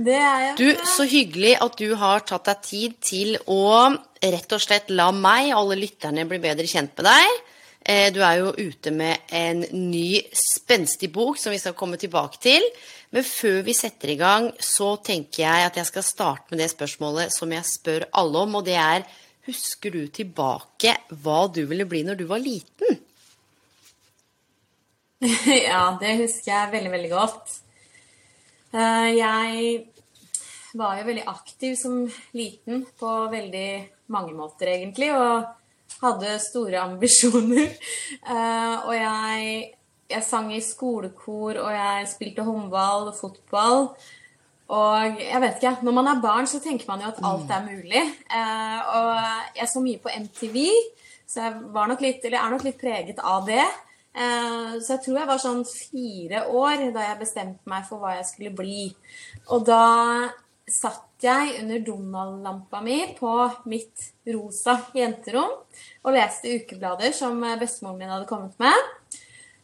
Det er jeg. Du, så hyggelig at du har tatt deg tid til å rett og slett la meg og alle lytterne bli bedre kjent med deg. Eh, Du er jo ute med en ny spenstig bok som vi skal komme tilbake til. Men før vi setter i gang, så tenker jeg at jeg skal starte med det spørsmålet som jeg spør alle om, og det er Husker du tilbake hva du ville bli når du var liten? Ja, det husker jeg veldig, veldig godt. Eh, Jeg var jo veldig aktiv som liten på veldig mange måter, egentlig, og hadde store ambisjoner. Eh, Og jeg, jeg sang i skolekor, og jeg spilte håndball og fotball. Og jeg vet ikke, når man er barn, så tenker man jo at alt er mulig. Eh, Og jeg så mye på MTV, så jeg nok litt, er nok litt preget av det. Eh, Så jeg tror jeg var sånn fire år da jeg bestemte meg for hva jeg skulle bli. Og da satt jeg under Donald-lampa mi på mitt rosa jenterom og leste ukeblader som bestemoren min hadde kommet med.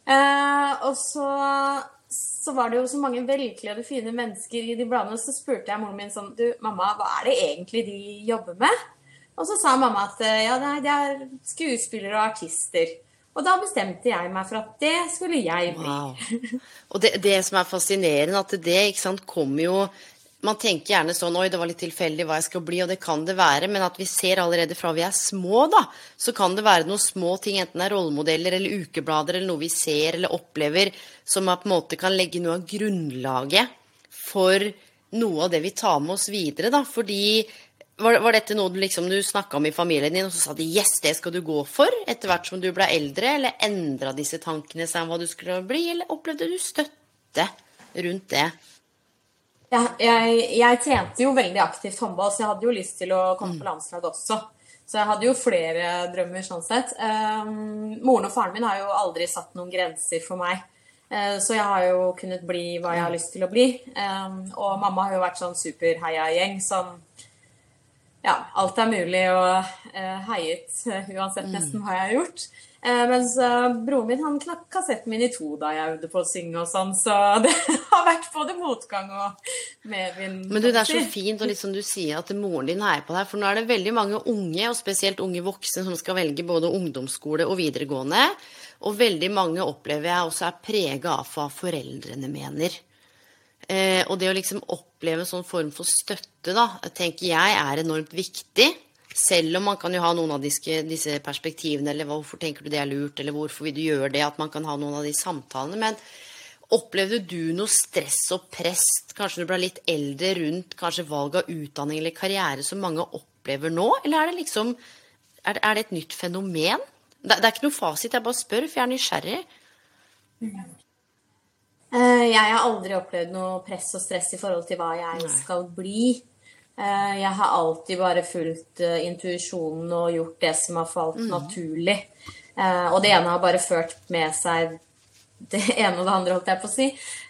Eh, og så, så var det jo så mange velkledde, fine mennesker i de bladene, og så spurte jeg moren min sånn Du, mamma, hva er det egentlig de jobber med? Og så sa mamma at eh, ja, nei, det er skuespillere og artister. Og da bestemte jeg meg for at det skulle jeg bli. Wow. Og det, det som er fascinerende, at det sant, kommer jo Man tenker gjerne sånn Oi, det var litt tilfeldig hva jeg skal bli, og det kan det være. Men at vi ser allerede fra vi er små, da, så kan det være noen små ting, enten det er rollemodeller eller ukeblader eller noe vi ser eller opplever, som på en måte kan legge noe av grunnlaget for noe av det vi tar med oss videre, da. Fordi var, var dette noe du liksom du snakka om i familien din, og så sa de 'yes, det skal du gå for', etter hvert som du ble eldre, eller endra disse tankene seg om hva du skulle bli, eller opplevde du støtte rundt det? Ja, jeg, jeg trente jo veldig aktivt håndball, så jeg hadde jo lyst til å komme på landslaget også. Så jeg hadde jo flere drømmer sånn sett. Um, moren og faren min har jo aldri satt noen grenser for meg. Eh, så jeg har jo kunnet bli hva jeg har lyst til å bli. Um, og mamma har jo vært sånn superheia-gjeng som Ja, alt er mulig og uh, heiet uansett nesten hva jeg har gjort. Eh, mens uh, broren min han knakk kassetten min i to da jeg øvde på å synge og sånn, så det har vært både motgang og medvind. Men du, det er så fint, og litt som du sier, at moren din heier på deg. For nå er det veldig mange unge, og spesielt unge voksne, som skal velge både ungdomsskole og videregående. Og veldig mange opplever jeg også er prega av hva foreldrene mener. Eh, og det å liksom oppleve en sånn form for støtte, da, tenker jeg er enormt viktig. Selv om man kan jo ha noen av disse, disse perspektivene, eller hvorfor tenker du det er lurt, eller hvorfor vil du gjøre det, at man kan ha noen av de samtalene. Men opplevde du noe stress og press, kanskje du ble litt eldre, rundt kanskje valg av utdanning eller karriere, som mange opplever nå? Eller er det liksom Er det, er det et nytt fenomen? Det, det er ikke noe fasit, jeg bare spør, for jeg er nysgjerrig. Eh, Jeg har aldri opplevd noe press og stress i forhold til hva jeg skal bli. Eh, Jeg har alltid bare fulgt eh, intuisjonen og gjort det som har falt naturlig. Eh, Og det ene har bare ført med seg det ene og det andre, holdt jeg på å si.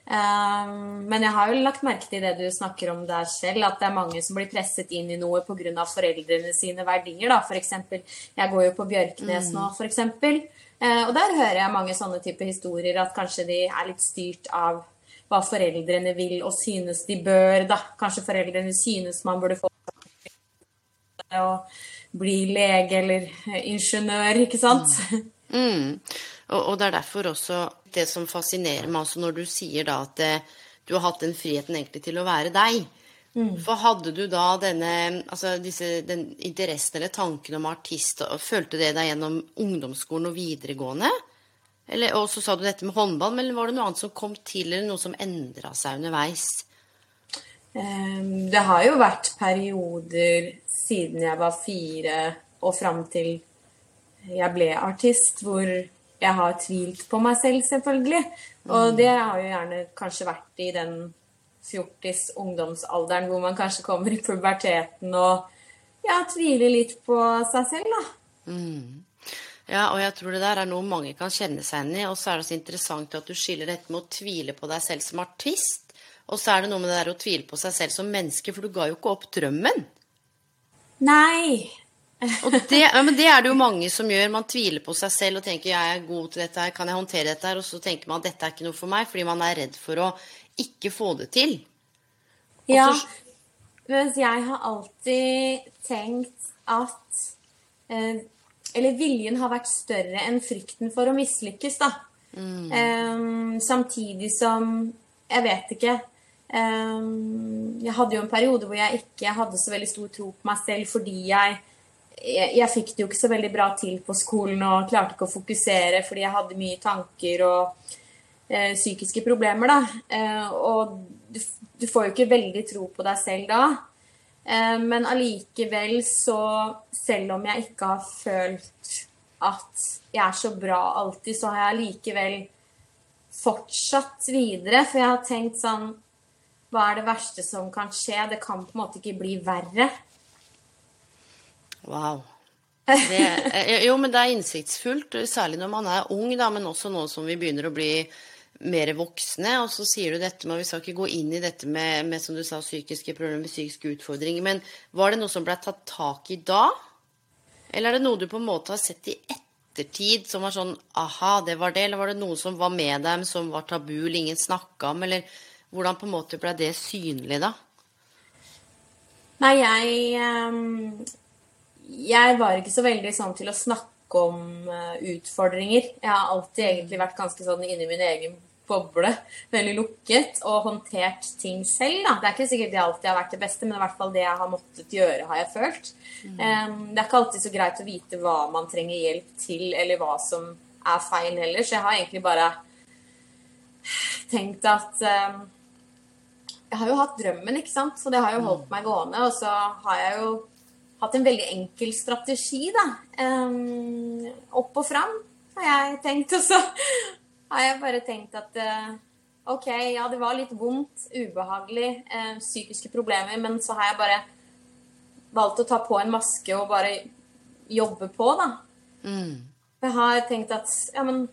Men jeg har jo lagt merke til det du snakker om der selv, at det er mange som blir presset inn i noe pga. foreldrene sine verdier. da. For eksempel, jeg går jo på Bjørknes nå, for eksempel. Eh, Og der hører jeg mange sånne type historier, at kanskje de er litt styrt av hva foreldrene vil og synes de bør. da. Kanskje foreldrene synes man burde få å bli lege eller ingeniør, ikke sant? Mm. Og, og det er derfor også det som fascinerer meg også når du sier da at eh, du har hatt den friheten egentlig til å være deg. For hadde du da denne altså disse, den interessen eller tanken om artist, og følte det deg gjennom ungdomsskolen og videregående? Eller, og så sa du dette med håndball, men var det noe annet som kom til, eller noe som endra seg underveis? Um, det har jo vært perioder siden jeg var fire og fram til jeg ble artist, hvor jeg har tvilt på meg selv, selvfølgelig. Og det har jo gjerne kanskje vært i den fjortis-ungdomsalderen hvor man kanskje kommer i puberteten og ja, tviler litt på seg selv, da. Mm. Ja, og jeg tror det der er noe mange kan kjenne seg igjen i. Og så er det så interessant at du skiller dette med å tvile på deg selv som artist, og så er det noe med det der å tvile på seg selv som menneske, for du ga jo ikke opp drømmen. Nei. og det, ja, men det er det jo mange som gjør. Man tviler på seg selv og tenker 'jeg er god til dette her, kan jeg håndtere dette her?' Og så tenker man at 'dette er ikke noe for meg', fordi man er redd for å ikke få det til. Ja, mens jeg har alltid tenkt at eh, Eller viljen har vært større enn frykten for å mislykkes, da. Mm. Um, samtidig som Jeg vet ikke. Um, jeg hadde jo en periode hvor jeg ikke hadde så veldig stor tro på meg selv fordi jeg jeg, jeg, fikk det jo ikke så veldig bra til på skolen og klarte ikke å fokusere fordi jeg hadde mye tanker og eh, psykiske problemer, da. Eh, og du, du, får jo ikke veldig tro på deg selv da. Eh, men allikevel så, selv om jeg ikke har følt at jeg er så bra alltid, så har jeg likevel fortsatt videre. For jeg har tenkt sånn Hva er det verste som kan skje? Det kan på en måte ikke bli verre. Wow. Det, eh, jo, men det er innsiktsfullt, særlig når man er ung, da, men også nå som vi begynner å bli mer voksne. Og så sier du dette med Vi skal ikke gå inn i dette med, med som du sa, psykiske problemer, psykiske utfordringer. Men var det noe som ble tatt tak i da? Eller er det noe du på en måte har sett i ettertid som var sånn aha, det var det? Eller var det noe som var med dem, som var tabu, eller ingen snakka om? Eller hvordan på en måte ble det synlig da? Nei, jeg um jeg var ikke så veldig sånn til å snakke om uh, utfordringer. Jeg har alltid egentlig vært ganske sånn inni min egen boble, veldig lukket, og håndtert ting selv. Da. Det er ikke sikkert det alltid har vært det beste, men i hvert fall det jeg har måttet gjøre, har jeg følt. Mm. Um, det er ikke alltid så greit å vite hva man trenger hjelp til, eller hva som er feil heller, så jeg har egentlig bare tenkt at um, Jeg har jo hatt drømmen, ikke sant, så det har jo holdt meg gående, og så har jeg jo hatt en veldig enkel strategi, da. Um, opp og fram, har jeg tenkt. Og så har jeg bare tenkt at uh, OK, ja, det var litt vondt, ubehagelig, uh, psykiske problemer, men så har jeg bare valgt å ta på en maske og bare jobbe på, da. Mm. Jeg har tenkt at ja, men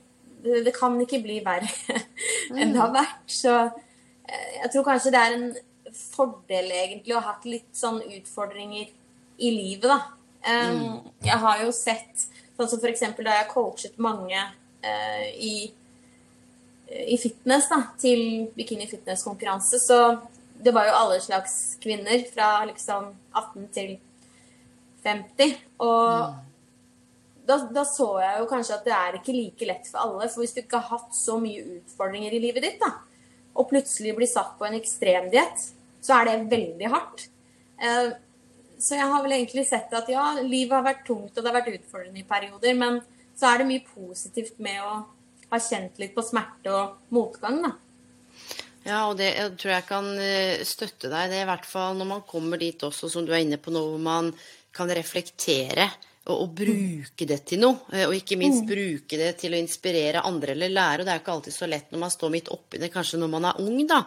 det, det kan ikke bli verre enn det har vært. Så uh, jeg tror kanskje det er en fordel egentlig å ha hatt litt sånn utfordringer i livet, da. Um, mm. Jeg har jo sett sånn som f.eks. da jeg coachet mange uh, i, i, fitness, da, til bikini fitness-konkurranse, så det var jo alle slags kvinner fra liksom 18 til 50. Og mm. da, da, så jeg jo kanskje at det er ikke like lett for alle. For hvis du ikke har hatt så mye utfordringer i livet ditt, da, og plutselig blir satt på en ekstremdiett, så er det veldig hardt. Uh, så jeg har vel egentlig sett at ja, livet har vært tungt, og det har vært utfordrende i perioder, men så er det mye positivt med å ha kjent litt på smerte og motgang, da. Ja, og det jeg tror jeg kan eh, støtte deg det, er i hvert fall når man kommer dit også, som du er inne på nå, hvor man kan reflektere og, og, bruke det til noe. Eh, og ikke minst mm. bruke det til å inspirere andre eller lære. Og det er jo ikke alltid så lett når man står midt oppi det, kanskje når man er ung, da.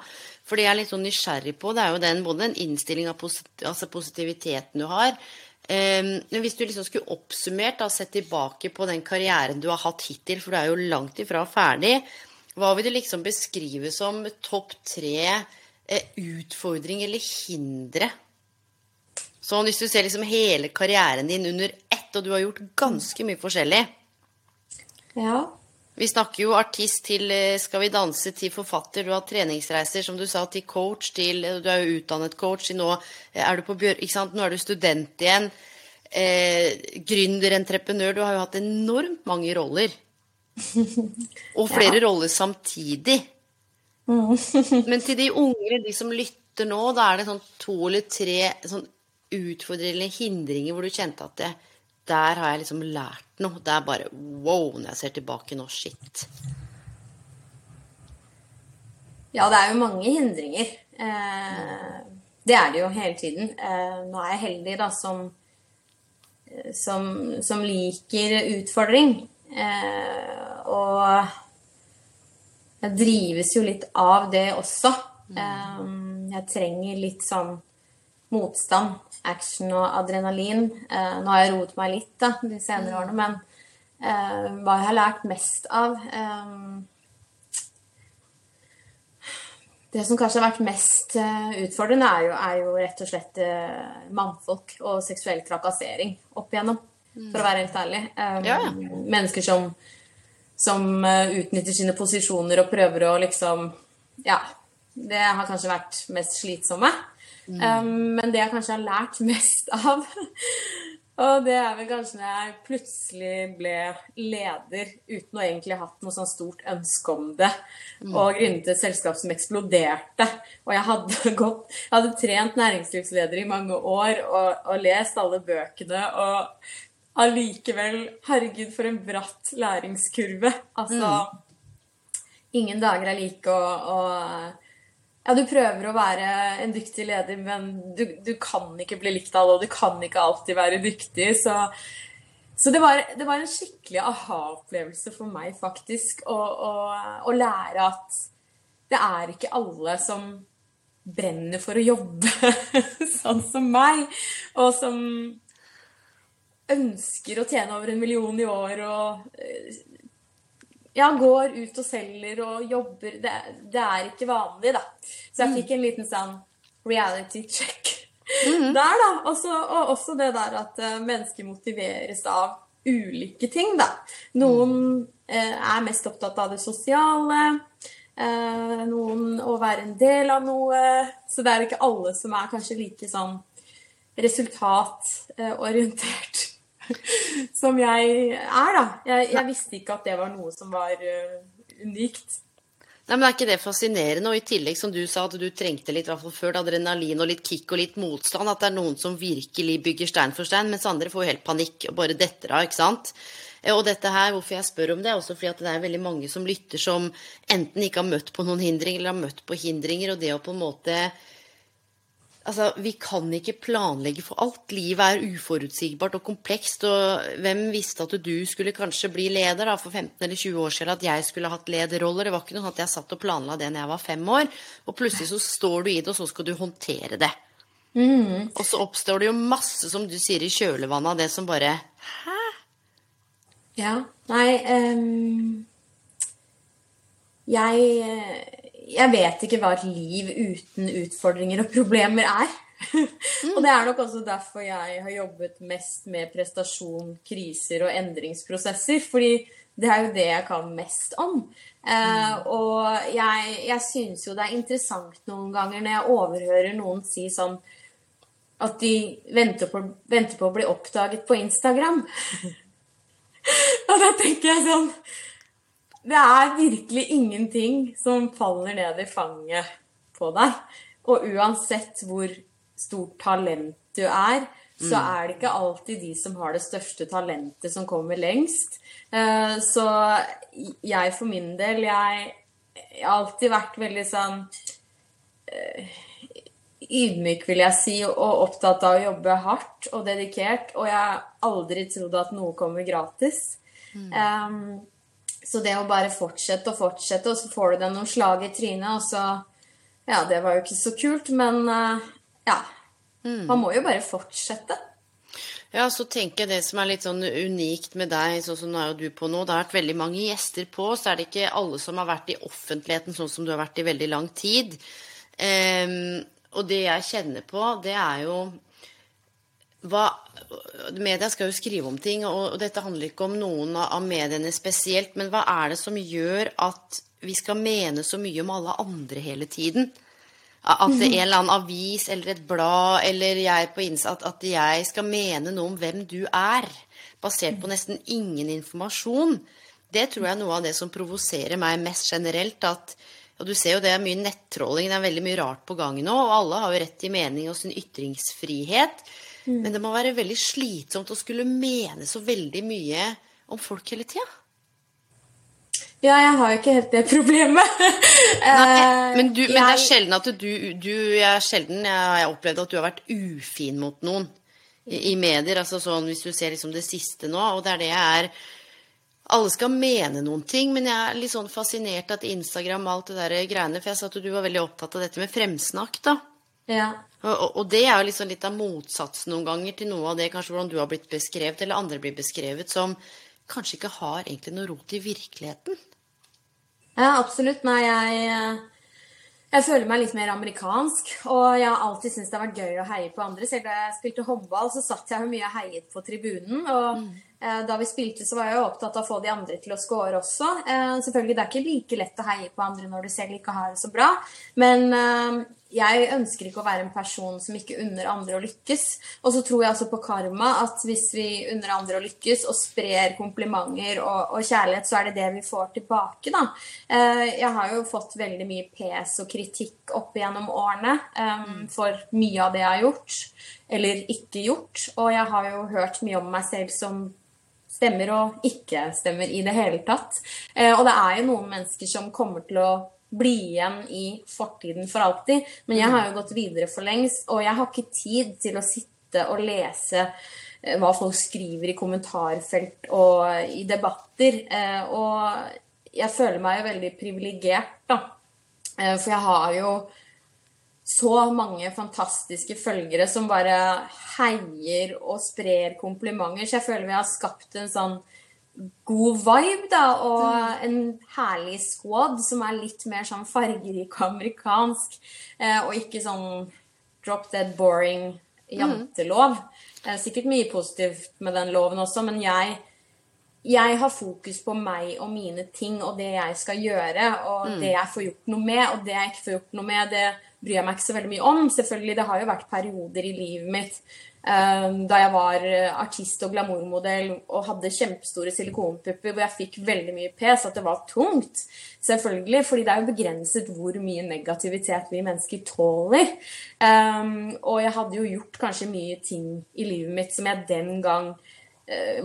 For det jeg er litt sånn nysgjerrig på, det er jo den, både den innstillinga, altså positiviteten du har. Um, hvis du liksom skulle oppsummert da, sett tilbake på den karrieren du har hatt hittil, for du er jo langt ifra ferdig, hva vil du liksom beskrive som topp tre eh, utfordringer eller hindre Sånn hvis du ser liksom hele karrieren din under ett, og du har gjort ganske mye forskjellig. Ja. Vi snakker jo artist til eh, Skal vi danse, til forfatter. Du har treningsreiser, som du sa, til coach, til eh, Du er jo utdannet coach. Nå eh, er du på? Nå er du student igjen. Eh, Gründer, entreprenør. Du har jo hatt enormt mange roller. Og flere ja. roller samtidig. Mm. Men til de unge, de som lytter nå, da er det sånn to eller tre sånn utfordrende hindringer hvor du kjente at det, der har jeg liksom lært noe. Det er bare wow når jeg ser tilbake nå. Shit. Ja, det er jo mange hindringer. Eh, det er det jo hele tiden. Eh, nå er jeg heldig da som, som, som liker utfordring. Eh, og jeg drives jo litt av det også. Mm. jeg trenger litt sånn motstand, action og adrenalin. nå har jeg roet meg litt da, de senere mm. årene, men hva jeg har lært mest av Det som kanskje har vært mest utfordrende, er jo, er jo rett og slett mannfolk og seksuell trakassering opp igjennom, for å være helt ærlig. Ja. Mennesker som som eh, utnytter sine posisjoner og prøver å liksom Ja. Det har kanskje vært mest slitsomme. Mm. Um, men det jeg kanskje har lært mest av Og det er vel kanskje når jeg plutselig ble leder uten å egentlig ha hatt noe sånn stort ønske om det, mm. og grunnet et selskap som eksploderte. Og jeg hadde, gått, jeg hadde trent næringslivsleder i mange år og, og lest alle bøkene og allikevel Herregud, for en bratt læringskurve. Altså mm. Ingen dager er like, og, og, Ja, du prøver å være en dyktig leder, men du, du kan ikke bli likt av alle, og du kan ikke alltid være dyktig. Så, så det, var, det, var, en skikkelig aha-opplevelse for meg, faktisk, å, å, å lære at det er ikke alle som brenner for å jobbe sånn som meg, og som ønsker å tjene over en million i år og ja, går ut og selger og jobber det, det, er ikke vanlig, da. Så jeg mm. fikk en liten sånn reality check mm der, da. Også, og også det der at uh, mennesker motiveres av ulike ting, da. Noen eh, er mest opptatt av det sosiale. Eh, noen å være en del av noe. Så det er ikke alle som er kanskje like sånn resultatorientert som jeg er, da. Jeg, jeg, visste ikke at det var noe som var uh, unikt. Nei, men Er ikke det fascinerende? Og i tillegg, som du sa, at du trengte litt i hvert fall før, adrenalin og litt kick og litt motstand. At det er noen som virkelig bygger stein for stein, mens andre får helt panikk og bare detter av. ikke sant? Eh, og dette her, hvorfor jeg spør om det, er også fordi at det er veldig mange som lytter som enten ikke har møtt på noen hindringer, eller har møtt på hindringer, og det å på en måte Altså, Vi kan ikke planlegge for alt. Livet er uforutsigbart og komplekst. og Hvem visste at du skulle kanskje bli leder da, for 15 eller 20 år siden? At jeg skulle hatt lederroller? Det var ikke noe at jeg satt og planla det når jeg var fem år. Og plutselig så står du i det, og så skal du håndtere det. Mm. Og så oppstår det jo masse, som du sier, i kjølvannet av det som bare Hæ? Ja. Nei um, Jeg jeg vet ikke hva et liv uten utfordringer og problemer er. Mm. og det er nok også derfor jeg har jobbet mest med prestasjon, kriser og endringsprosesser. Fordi det er jo det jeg kan mest om. Eh, mm. og jeg, jeg syns jo det er interessant noen ganger når jeg overhører noen si sånn at de venter på, venter på å bli oppdaget på Instagram. og da tenker jeg sånn det er virkelig ingenting som faller ned i fanget på deg. Og uansett hvor stort talent du er, så mm. er det ikke alltid de som har det største talentet, som kommer lengst. Eh, så jeg for min del, jeg, jeg har alltid vært veldig sånn eh, ydmyk, vil jeg si, og opptatt av å jobbe hardt og dedikert. Og jeg har aldri trodd at noe kommer gratis. Mm. Um, så det å bare fortsette og fortsette, og så får du deg noen slag i trynet, og så Ja, det var jo ikke så kult, men uh, ja. Mm. Man må jo bare fortsette. Ja, så tenker jeg det som er litt sånn unikt med deg, sånn som nå er jo du på nå, det har vært veldig mange gjester på, så er det ikke alle som har vært i offentligheten sånn som du har vært i veldig lang tid. Um, og det jeg kjenner på, det er jo hva, Media skal jo skrive om ting, og, og dette handler ikke om noen av mediene spesielt, men hva er det som gjør at vi skal mene så mye om alle andre hele tiden? At det er en eller annen avis eller et blad eller jeg på innsatt, at jeg skal mene noe om hvem du er, basert på nesten ingen informasjon. Det tror jeg er noe av det som provoserer meg mest generelt. at og du ser jo det er mye nettråling, det er veldig mye rart på gang nå, og alle har jo rett til mening og sin ytringsfrihet. Mm. Men det må være veldig slitsomt å skulle mene så veldig mye om folk hele tida. Ja, jeg har jo ikke helt det problemet. Nei, men, du, men, det er sjelden at du, du er sjelden jeg har opplevd at du har vært ufin mot noen i, i medier. altså sånn Hvis du ser liksom det siste nå, og det er det jeg er Alle skal mene noen ting, men jeg er litt sånn fascinert at Instagram og alt det der greiene For jeg sa at du var veldig opptatt av dette med fremsnakk, da. Ja. Og, og, det er jo liksom litt av motsatsen noen ganger til noe av det kanskje hvordan du har blitt beskrevet, eller andre blir beskrevet, som kanskje ikke har egentlig noe rot i virkeligheten. Ja, absolutt. Nei, jeg, jeg føler meg litt mer amerikansk. Og jeg har alltid syntes det har vært gøy å heie på andre. Selv da jeg spilte håndball, så satt jeg jo mye og heiet på tribunen. Og mm. eh, da vi spilte, så var jeg jo opptatt av å få de andre til å score også. Eh, selvfølgelig, det er ikke like lett å heie på andre når du selv ikke har det så bra. Men eh, jeg ønsker ikke å være en person som ikke unner andre å lykkes. Og så tror jeg altså på karma, at hvis vi unner andre å lykkes og sprer komplimenter og, og kjærlighet, så er det det vi får tilbake, da. Eh, jeg har jo fått veldig mye pes og kritikk opp gjennom årene um, for mye av det jeg har gjort, eller ikke gjort. Og jeg har jo hørt mye om meg selv som stemmer og ikke stemmer i det hele tatt. Eh, og det er jo noen mennesker som kommer til å bli igjen i fortiden for alltid. Men jeg har jo gått videre for lengst, og jeg har ikke tid til å sitte og lese eh, hva folk skriver i kommentarfelt og i debatter. Eh, og jeg føler meg jo veldig privilegert, da. For jeg har jo så mange fantastiske følgere som bare heier og sprer komplimenter. Så jeg føler vi har skapt en sånn god vibe, da, og mm. en herlig squad som er litt mer sånn fargerik og amerikansk, eh, og ikke sånn drop dead boring jantelov. Det er Sikkert mye positivt med den loven også, men jeg, jeg har fokus på meg og mine ting og det jeg skal gjøre, og mm. det jeg får gjort noe med, og det jeg ikke får gjort noe med, det bryr jeg meg ikke så veldig mye om. Selvfølgelig, det har jo vært perioder i livet mitt Ehm, da jeg var eh, artist og glamourmodell og hadde kjempestore silikonpupper hvor jeg fikk veldig mye pes, at det var tungt. Selvfølgelig, fordi det er jo begrenset hvor mye negativitet vi mennesker tåler. Um, og jeg hadde jo gjort kanskje mye ting i livet mitt som jeg den gang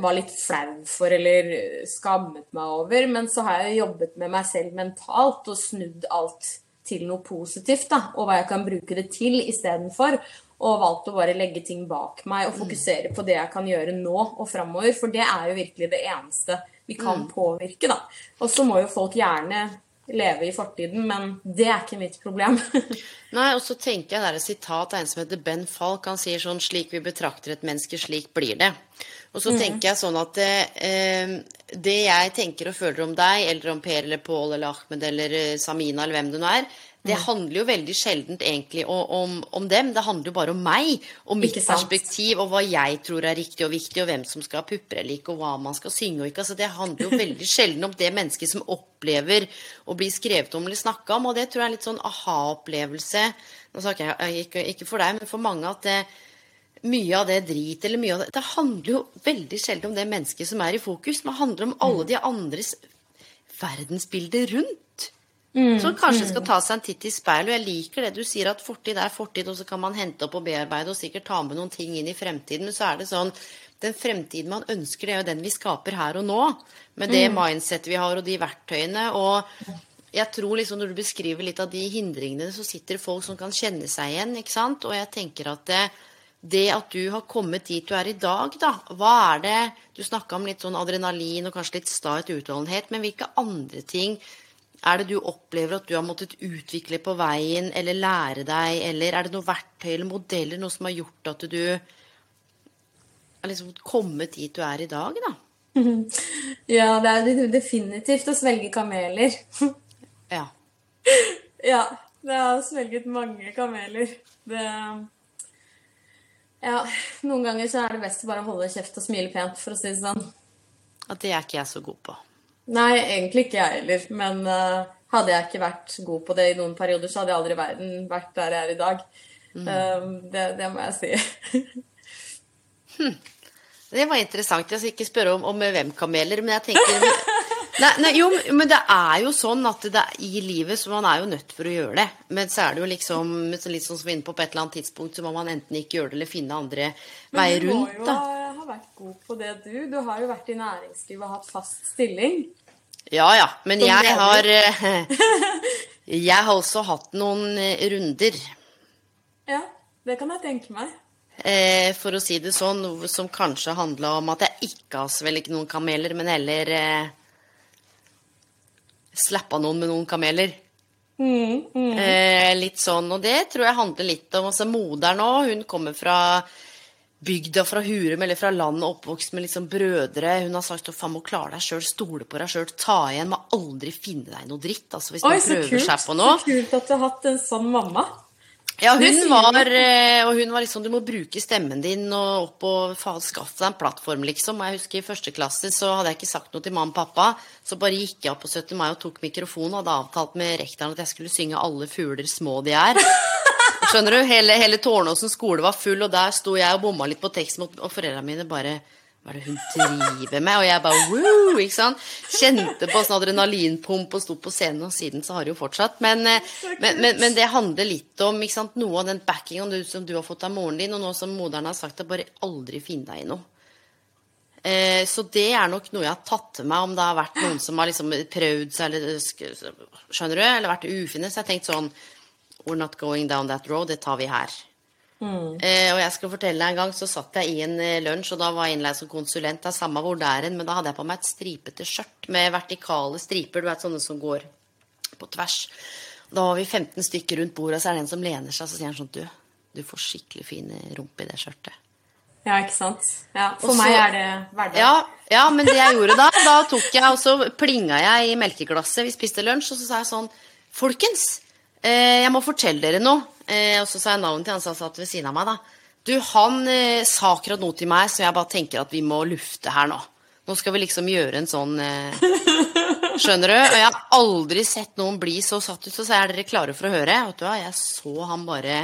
var litt flau for eller skammet meg over. Men så har jeg jobbet med meg selv mentalt og snudd alt til noe positivt, da, og hva jeg kan bruke det til istedenfor og valgt å bare legge ting bak meg og fokusere på det jeg kan gjøre nå og framover. For det er jo virkelig det eneste vi kan mm. påvirke, da. Og så må jo folk gjerne leve i fortiden, men det er ikke mitt problem. Nei, og så tenker jeg det er et sitat av en som heter Ben Falk. Han sier sånn 'Slik vi betrakter et menneske, slik blir det'. Og så mm. tenker jeg sånn at eh, det jeg tenker og føler om deg, eller om Per eller Pål eller Ahmed eller eh, Samina eller hvem du nå er, det handler jo veldig sjeldent egentlig om, om, dem. Det handler jo bare om meg og mitt perspektiv og hva jeg tror er riktig og viktig, og hvem som skal ha pupper eller ikke, og hva man skal synge og ikke. Altså, det handler jo veldig sjelden om det mennesket som opplever å bli skrevet om eller snakka om, og det tror jeg er litt sånn aha-opplevelse. Nå snakker jeg ikke, ikke, for deg, men for mange at det, mye av det drit eller mye av det Det handler jo veldig sjelden om det mennesket som er i fokus. Det handler om alle de andres verdensbilder rundt. Mm, som kanskje skal mm. ta seg en titt i speilet. Og jeg liker det du sier, at fortid er fortid, og så kan man hente opp og bearbeide og sikkert ta med noen ting inn i fremtiden. Men så er det sånn Den fremtiden man ønsker, det er jo den vi skaper her og nå. Med det mm. mindsettet vi har, og de verktøyene. Og jeg tror liksom når du beskriver litt av de hindringene, så sitter det folk som kan kjenne seg igjen, ikke sant. Og jeg tenker at det, det at du har kommet dit du er i dag, da, hva er det Du snakka om litt sånn adrenalin og kanskje litt stahet utholdenhet, men hvilke andre ting er det du opplever at du har måttet utvikle på veien, eller lære deg, eller er det noe verktøy eller modeller, noe som har gjort at du har liksom kommet dit du er i dag, da? Ja, det er definitivt å svelge kameler. Ja. Ja. Det har svelget mange kameler. Det Ja, noen ganger så er det best å bare holde kjeft og smile pent, for å si det sånn. At det er ikke jeg så god på. Nei, egentlig ikke jeg heller. Men uh, hadde jeg ikke vært god på det i noen perioder, så hadde jeg aldri i verden vært der jeg er i dag. Mm. Uh, det, det, må jeg si. hm. Det var interessant. Jeg skal ikke spørre om, om hvem kameler, men jeg tenker Nei, nei, jo, men det er jo sånn at det er i livet så man er jo nødt for å gjøre det. Men så er det jo liksom litt sånn som vi er inne på på et eller annet tidspunkt, så må man enten ikke gjøre det eller finne andre veier rundt. Men du må jo ha vært god på det, du. Du har jo vært i næringslivet og hatt fast stilling. Ja ja, men jeg har Jeg har også hatt noen eh, runder. Ja, det kan jeg tenke meg. Eh, for å si det sånn, som kanskje handla om at jeg ikke har svelget noen kameler, men heller eh, slappa noen med noen kameler. Mm, mm. Eh, litt sånn, og det tror jeg handler litt om altså Moderen òg, hun kommer fra bygda, fra Hurum eller fra landet, oppvokst med liksom brødre. Hun har sagt at faen må klare deg sjøl, stole på deg sjøl, ta igjen, må aldri finne deg noe dritt. Altså, hvis Oi, man prøver kult. seg på noe. Så kult at du har hatt en sånn mamma. Ja, hun var, eh, og hun var liksom Du må bruke stemmen din og opp og faen, skaffe deg en plattform, liksom. Jeg husker i første klasse så hadde jeg ikke sagt noe til mamma og pappa. Så bare gikk jeg opp på 17. mai og tok mikrofonen og hadde avtalt med rektoren at jeg skulle synge 'Alle fugler små de er'. Skjønner du? Hele, hele Tårnåsen skole var full, og der sto jeg og bomma litt på teksten, og foreldrene mine bare hva er det hun driver med? Og jeg bare woo, ikke sant? Kjente på sånn adrenalinpump og sto på scenen, og siden så har det jo fortsatt. Men, eh, men, men, men det handler litt om ikke sant, noe av den backingen du, som du har fått av moren din, og nå som moderen har sagt, at bare aldri finn deg i noe. Eh, så det er nok noe jeg har tatt til meg, om det har vært noen som har liksom prøvd seg, eller skjønner du, eller vært ufine. Så jeg har tenkt sånn We're not going down that road, det tar vi her. Eh, og jeg skal fortelle deg en gang, så satt jeg i en eh, lunsj, og da var jeg innleid som konsulent. Det er samme hvor det er hen, men da hadde jeg på meg et stripete skjørt med vertikale striper, du vet sånne som går på tvers. Da var vi 15 stykker rundt bordet, og så er det en som lener seg, så sier han sånn Du, du får skikkelig fin rumpe i det skjørtet. Ja, ikke sant? Ja, for Og så- meg er det hverdag. Ja, ja, men det jeg gjorde da, da tok jeg, og så plinga jeg i melkeglasset, vi spiste lunsj, og så sa jeg sånn Folkens, eh, jeg må fortelle dere noe. Eh, og så sa jeg navnet til han som satt ved siden av meg, da. Du, han eh, sa akkurat noe til meg, så jeg bare tenker at vi må lufte her nå. Nå skal vi liksom gjøre en sånn eh, Skjønner du? Og jeg har aldri sett noen bli så satt ut. Så sa jeg, er dere klare for å høre? Vet du hva, jeg så han bare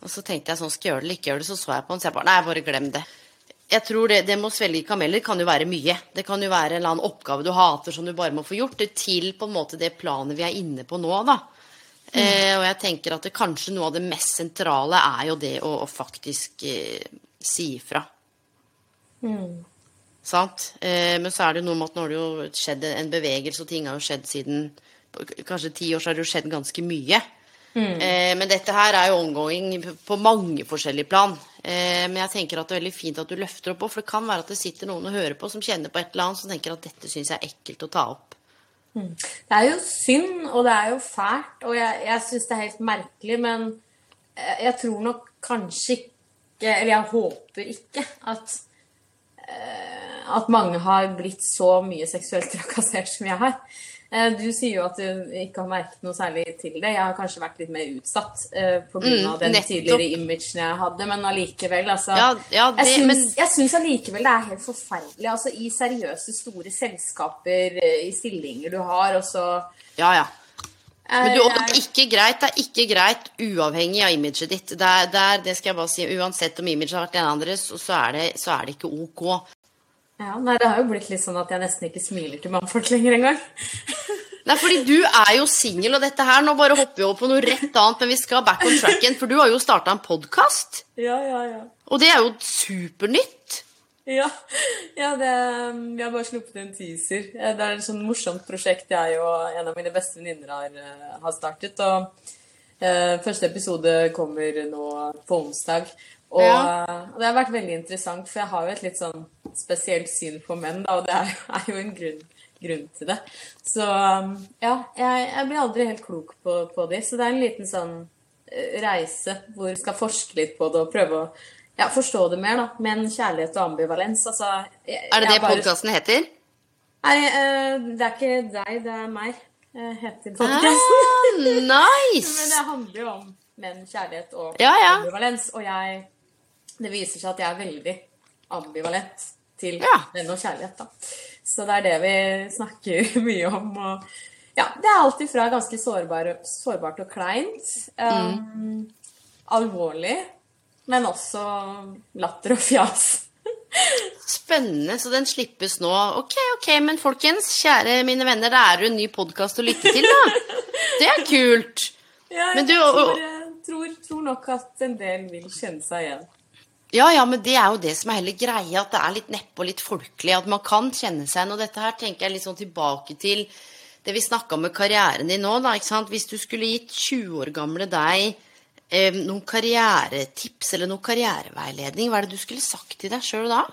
Og så tenkte jeg sånn, skal jeg gjøre det eller ikke gjøre det? Så så jeg på han, så jeg bare Nei, bare glem det. Jeg tror det, det med å svelge kameller kan jo være mye. Det kan jo være en eller annen oppgave du hater som du bare må få gjort, til på en måte det planet vi er inne på nå, da. Eh, og jeg tenker at det kanskje noe av det mest sentrale er jo det å, å faktisk eh, si ifra. Sant? Eh, men så er det noe med at nå har det jo skjedd en bevegelse, og ting har jo skjedd siden kanskje ti år så har det jo skjedd ganske mye. Eh, men dette her er jo omgåing på mange forskjellige plan. Eh, men jeg tenker at det er veldig fint at du løfter opp, for det kan være at det sitter noen og hører på som kjenner på et eller annet, som tenker at dette syns jeg er ekkelt å ta opp. Det er jo synd, og det er jo fælt, og jeg, jeg syns det er helt merkelig, men jeg, jeg tror nok kanskje ikke Eller jeg håper ikke at eh, at mange har blitt så mye seksuelt trakassert som jeg har. Eh, Du sier jo at du ikke har merket noe særlig til det. Jeg har kanskje vært litt mer utsatt eh, pga. Mm, den nettopp. tidligere imagen jeg hadde, men allikevel, altså. Ja, ja, det- jeg syns, allikevel det er helt forferdelig. Altså i seriøse, store selskaper, eh, i stillinger du har, og så Ja, ja. Men du, og det er ikke greit, det er ikke greit uavhengig av imaget ditt. Det, er, det, er, det skal jeg bare si, Uansett om imaget har vært en andre, så, så, er det, så er det ikke ok. Ja, nei, det har jo blitt litt sånn at jeg nesten ikke smiler til mannfolk lenger engang. Nei, fordi du er jo singel, og dette her Nå bare hopper vi over på noe rett annet, men vi skal back on tracken, for du har jo starta en podkast. Ja, ja, ja. Og det er jo supernytt. Ja, ja det, vi har bare sluppet en teaser. Det er et sånn morsomt prosjekt jeg og en av mine beste venninner har, eh, har startet. Og eh, første episode kommer nå på onsdag. Og, Ja. og det har vært veldig interessant, for jeg har jo et litt sånn spesielt syn på menn, da, og det er, er jo en grunn, grunn til det. Så ja, jeg, jeg blir aldri helt klok på, på de, så det er en liten sånn eh, reise hvor vi skal forske litt på det og prøve å ja, forstå det mer, da. Men kjærlighet og ambivalens, altså jeg, Er det det bare- podkasten heter? Nei, eh, det er ikke deg, det er meg. eh, heter podkasten. Ah, Men det handler jo om menn, kjærlighet og Ja, ja. ambivalens. Og jeg Det viser seg at jeg er veldig ambivalent til Ja. venn og kjærlighet, da. Så det er det vi snakker mye om. Og ja, det er alt ifra ganske sårbare, sårbart og kleint. Um, Alvorlig, men også latter og fjas. Spennende, så den slippes nå. Ok, ok, men folkens, kjære mine venner, det er jo en ny podkast å lytte til, da. Det er kult. Ja, Men jeg du, og- tror, tror, tror nok at en del vil kjenne seg igjen. Ja, ja, men det er jo det som er hele greia, at det er litt neppe og litt folkelig, at man kan kjenne seg igjen. Og dette her tenker jeg litt sånn tilbake til det vi snakka om med karrieren din nå, da. Hvis du skulle gitt 20 år gamle deg eh, noen karrieretips eller noen karriereveiledning, hva er det du skulle sagt til deg sjøl da?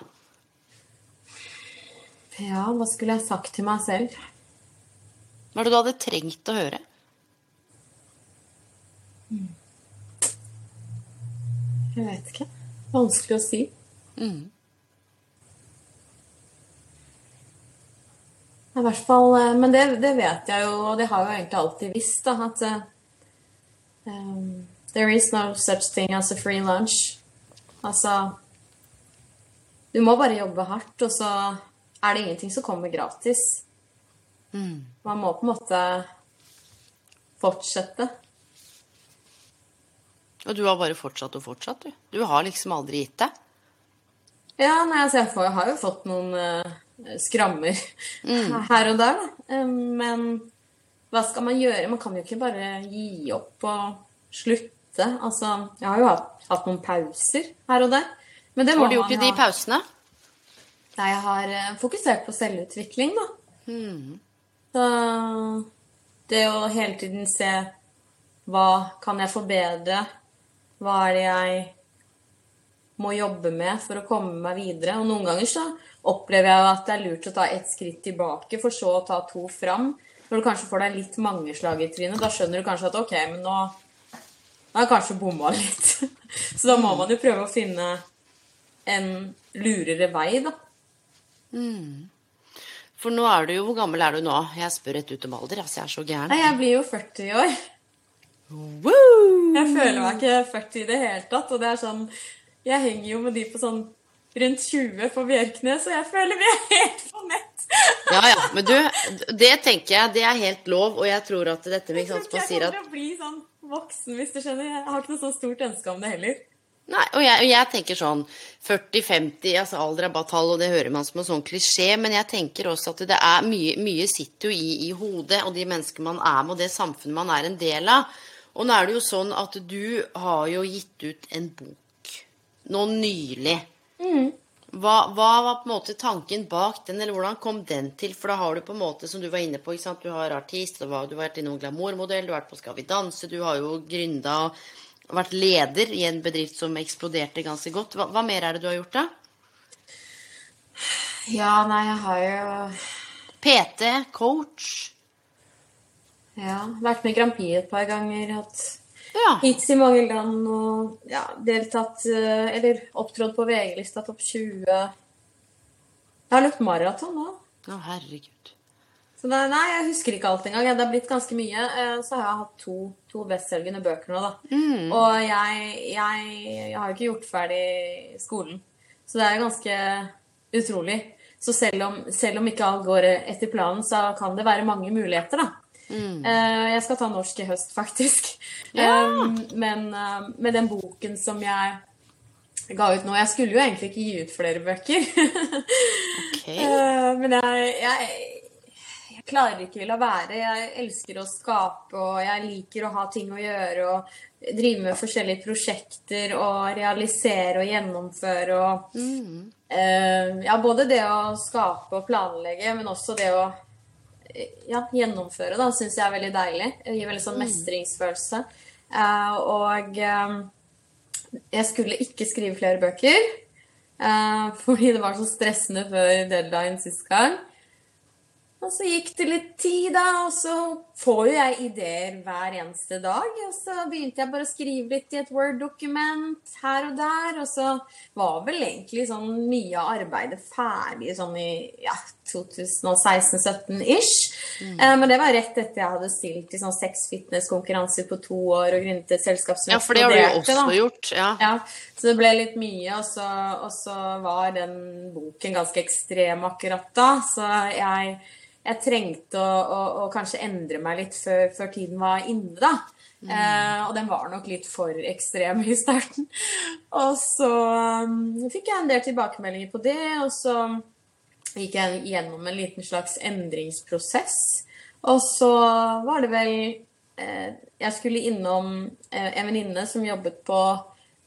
Ja, hva skulle jeg sagt til meg selv? Hva er det du hadde trengt å høre? Jeg vet ikke. Vanskelig å si. I hvert fall, eh, Men det, det vet jeg jo, og det har jeg jo egentlig alltid visst, da, at um, There is no such thing as a free lunch. Altså Du må bare jobbe hardt, og så er det ingenting som kommer gratis. Man må på en måte fortsette. Og du har bare fortsatt og fortsatt, du. Du har liksom aldri gitt deg. Ja, nei, altså jeg, får, jeg har jo fått noen uh, skrammer her og der, da. Um, men hva skal man gjøre? Man kan jo ikke bare gi opp og slutte. Altså, jeg har jo hatt, hatt noen pauser her og der. Men det må har du gjort i de ha. pausene? Nei, jeg har uh, fokusert på selvutvikling, da. Mm. Så det å hele tiden se hva kan jeg forbedre? Hva er det jeg må jobbe med for å komme meg videre? Og noen ganger så opplever jeg at det er lurt å ta ett skritt tilbake, for så å ta to fram. Når du kanskje får deg litt mange slag i trynet, da skjønner du kanskje at ok, men nå nå har jeg kanskje bomma litt. Så da må man jo prøve å finne en lurere vei, da. For nå er du jo Hvor gammel er du nå? Jeg spør rett ut om alder, altså. Jeg er så gæren. Nei, jeg blir jo 40 i år. Woo! Jeg føler meg ikke 40 i det hele tatt. Og det er sånn Jeg henger jo med de på sånn rundt 20 på Bjerknes, og jeg føler vi er helt på nett. Ja, ja. Men du, det tenker jeg, det er helt lov. Og jeg tror at dette med sant, jeg kommer at til å bli sånn voksen, hvis du skjønner. Jeg har ikke noe sånn stort ønske om det heller. Nei, og jeg, og jeg tenker sånn 40-50, altså alder er bare tall, og det hører man som en sånn klisjé, men jeg tenker også at det er mye, mye sitter jo i, i hodet, og de mennesker man er med, og det samfunnet man er en del av. Og nå er det jo sånn at du har jo gitt ut en bok nå nylig. Hva, hva var på en måte tanken bak den, eller hvordan kom den til? For da har du på en måte, som du var inne på, du har artist, du har, du har vært innom glamourmodell, du har vært på Skal vi danse, du har jo gründa og vært leder i en bedrift som eksploderte ganske godt. Hva, hva mer er det du har gjort, da? Ja, nei, jeg har jo PT, coach. Ja, vært med i Grand Prix et par ganger. Hatt Ja. hits i mange land og ja, deltatt eh, Eller opptrådt på VG-lista topp 20. Jeg har løpt maraton nå. Å, herregud. Så det, nei, jeg husker ikke alt engang. Det har blitt ganske mye. Eh, Så har jeg hatt to, to bestselgende bøker nå, da. Og jeg, jeg, jeg har jo ikke gjort ferdig skolen. Så det er jo ganske utrolig. Så selv om, selv om ikke alt går etter planen, så kan det være mange muligheter, da. Eh, Jeg skal ta norsk i høst, faktisk. Eh, Men uh, med den boken som jeg ga ut nå Jeg skulle jo egentlig ikke gi ut flere bøker. okay. uh, Men jeg, jeg, jeg klarer ikke la være. Jeg elsker å skape, og jeg liker å ha ting å gjøre. Og drive med forskjellige prosjekter og realisere og gjennomføre. Og, eh, ja, både det å skape og planlegge, men også det å ja, gjennomføre, da, syns jeg er veldig deilig. Det gir veldig sånn mestringsfølelse. Uh, og eh, jeg skulle ikke skrive flere bøker. Uh, fordi det var så stressende før deadline sist gang. Og så gikk det litt tid, da, og så får jo jeg ideer hver eneste dag. Og så begynte jeg bare å skrive litt i et Word-dokument her og der. Og så var vel egentlig sånn mye av arbeidet ferdig sånn i ja, 2016-17-ish. Eh, men det var rett etter jeg hadde stilt i sånn seks fitnesskonkurranser på to år og grunnet et selskap som Ja, for det har du jo også da. gjort. Ja. Ja, så det ble litt mye, og så, og så var den boken ganske ekstrem akkurat da. Så jeg jeg trengte å, å, å, kanskje endre meg litt før, før tiden var inne, da. Mm. Eh, og den var nok litt for ekstrem i starten. Og så um, fikk jeg en del tilbakemeldinger på det, og så gikk jeg gjennom en liten slags endringsprosess. Og så var det vel eh, Jeg skulle innom eh, en venninne som jobbet på,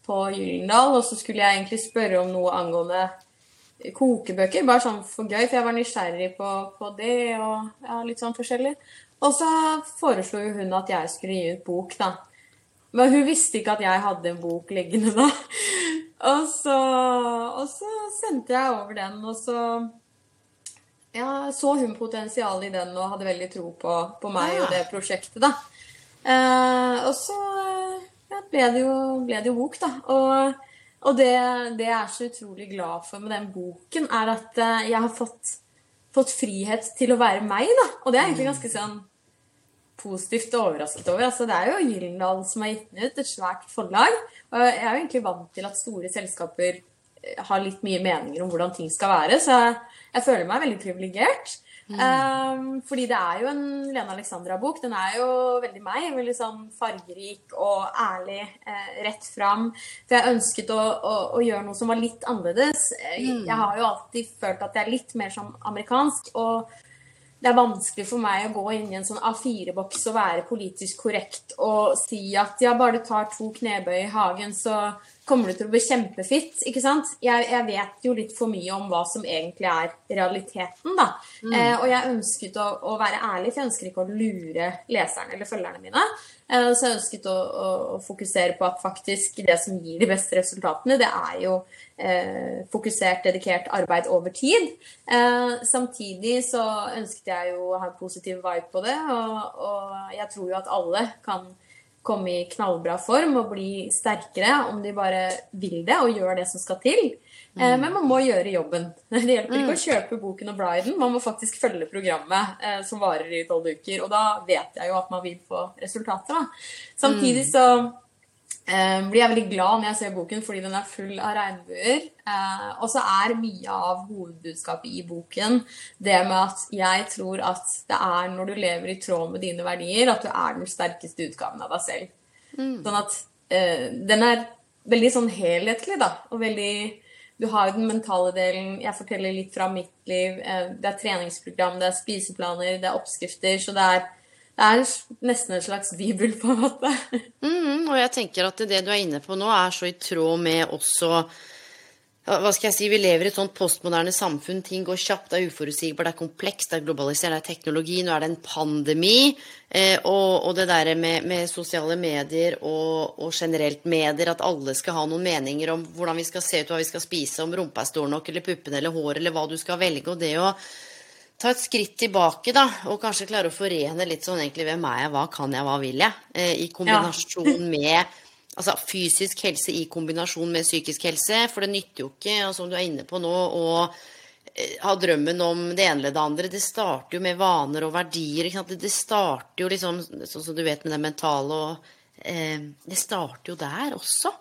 på Gyllendal, og så skulle jeg egentlig spørre om noe angående kokebøker, bare sånn for gøy, for jeg var nysgjerrig på, på det og ja, litt sånn forskjellig. Og så foreslo jo hun at jeg skulle gi ut bok, da. Men hun visste ikke at jeg hadde en bok liggende da. Og så, og så sendte jeg over den, og så ja, så hun potensialet i den og hadde veldig tro på, på meg og det prosjektet, da. Eh, og så ja, ble, det jo, ble, det jo, bok, da. Og og det, det, jeg er så utrolig glad for med den boken, er at eh, jeg har fått, fått frihet til å være meg, da. Og det er egentlig ganske sånn positivt overrasket over. Altså, det er jo Gyldendal som har gitt den ut, et svært forlag. Og jeg er jo egentlig vant til at store selskaper eh, har litt mye meninger om hvordan ting skal være, så jeg føler meg veldig privilegert. Mm. Um, fordi det er jo en Lene Alexandra-bok. Den er jo veldig meg. Veldig sånn fargerik og ærlig. Eh, rett fram. For jeg ønsket å, å, å, gjøre noe som var litt annerledes. Eh, mm. Jeg har jo alltid følt at jeg er litt mer som amerikansk. Og det er vanskelig for meg å gå inn i en sånn A4-boks og være politisk korrekt og si at ja, bare du tar to knebøy i hagen, så kommer du til å bli kjempefitt. ikke sant? Jeg, jeg, vet jo litt for mye om hva som egentlig er realiteten, da. Mm. Eh, og jeg ønsket å, å, være ærlig, for jeg ønsker ikke å lure leserne eller følgerne mine. Eh, så jeg ønsket å, å, å, fokusere på at faktisk det som gir de beste resultatene, det er jo eh, fokusert, dedikert arbeid over tid. Eh, samtidig så ønsket jeg jo å ha en positiv vibe på det, og, og jeg tror jo at alle kan komme i knallbra form og bli sterkere om de bare vil det og gjør det som skal til. Eh, mm. Men man må gjøre jobben. Det hjelper ikke mm. å kjøpe boken og bla i den. Man må faktisk følge programmet eh, som varer i tolv uker. Og da vet jeg jo at man vil få resultater. Da. Samtidig mm. så blir jeg veldig glad når jeg ser boken fordi den er full av regnbuer. Eh, og så er mye av hovedbudskapet i boken det med at jeg tror at det er når du lever i tråd med dine verdier, at du er den sterkeste utgaven av deg selv. Mm. Sånn at eh, den er veldig sånn helhetlig, da. Og veldig Du har den mentale delen. Jeg forteller litt fra mitt liv. Eh, det er treningsprogram, det er spiseplaner, det er oppskrifter. Så det er det er nesten en slags bibel, på en måte. Mm, og jeg tenker at det du er inne på nå, er så i tråd med også hva skal jeg si, Vi lever i et sånt postmoderne samfunn. Ting går kjapt, det er uforutsigbart, det er komplekst, det er globalisert, det er teknologi. Nå er det en pandemi. Eh, og, og, det der med, med sosiale medier og, og, generelt medier, at alle skal ha noen meninger om hvordan vi skal se ut, hva vi skal spise, om rumpa er stor nok, eller puppene eller håret, eller hva du skal velge. Og det å ta et skritt tilbake, da, og kanskje klare å forene litt sånn egentlig hvem er jeg, hva kan jeg, hva vil jeg, eh, i kombinasjon med Altså fysisk helse i kombinasjon med psykisk helse. For det nytter jo ikke, og som du er inne på nå, å eh, ha drømmen om det ene eller det andre. Det starter jo med vaner og verdier. Det starter jo liksom, sånn som du vet med det mentale og eh, Det starter jo der også.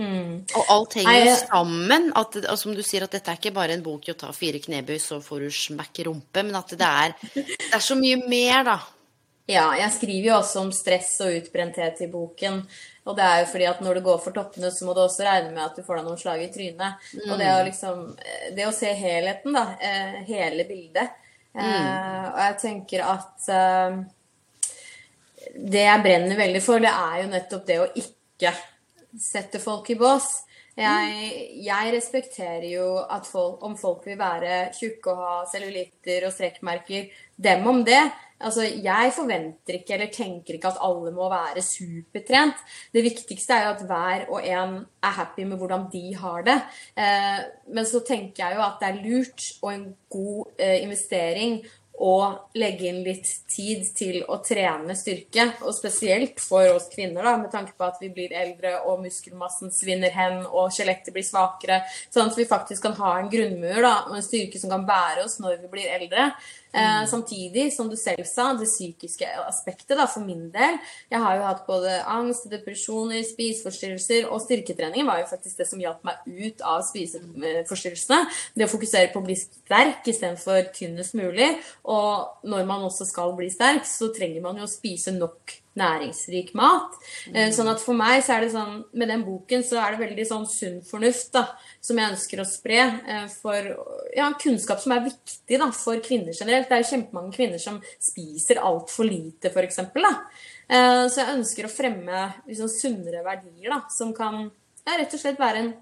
Mm. Og alt henger jo sammen. At, og som du sier, at dette er ikke bare en bok i å ta fire knebøy, så får du smekk rumpe, men at det er, det er så mye mer, da. Ja, jeg skriver jo også om stress og utbrenthet i boken. Og det er jo fordi at når du går for toppene, så må du også regne med at du får deg noen slag i trynet. Mm. Og det å liksom Det å se helheten, da. Eh, hele bildet. Mm. Eh, og jeg tenker at eh, Det jeg brenner veldig for, det er jo nettopp det å ikke sette folk i bås. Jeg, jeg, respekterer jo at folk, om folk vil være tjukke og ha cellulitter og strekkmerker, dem om det. Altså, jeg forventer ikke eller tenker ikke at alle må være supertrent. Det viktigste er jo at hver og en er happy med hvordan de har det. Eh, men så tenker jeg jo at det er lurt og en god eh, investering og legge inn litt tid til å trene styrke. Og spesielt for oss kvinner, da, med tanke på at vi blir eldre og muskelmassen svinner hen og skjelettet blir svakere. Sånn at vi faktisk kan ha en grunnmur da, og en styrke som kan bære oss når vi blir eldre. Eh, mm. samtidig, som du selv sa, det psykiske aspektet da, for min del Jeg har jo hatt både angst, depresjoner, spiseforstyrrelser, og styrketreningen var jo faktisk det som hjalp meg ut av spiseforstyrrelsene. Det å fokusere på å bli sterk istedenfor tynnest mulig. Og når man også skal bli sterk, så trenger man jo å spise nok næringsrik mat. Mm. Sånn at for meg så er det sånn Med den boken så er det veldig sånn sunn fornuft da, som jeg ønsker å spre. Eh, for ja, kunnskap som er viktig da, for kvinner generelt. Det er jo kjempemange kvinner som spiser altfor lite, f.eks. Eh, så jeg ønsker å fremme liksom, sunnere verdier da, som kan ja, rett og slett være en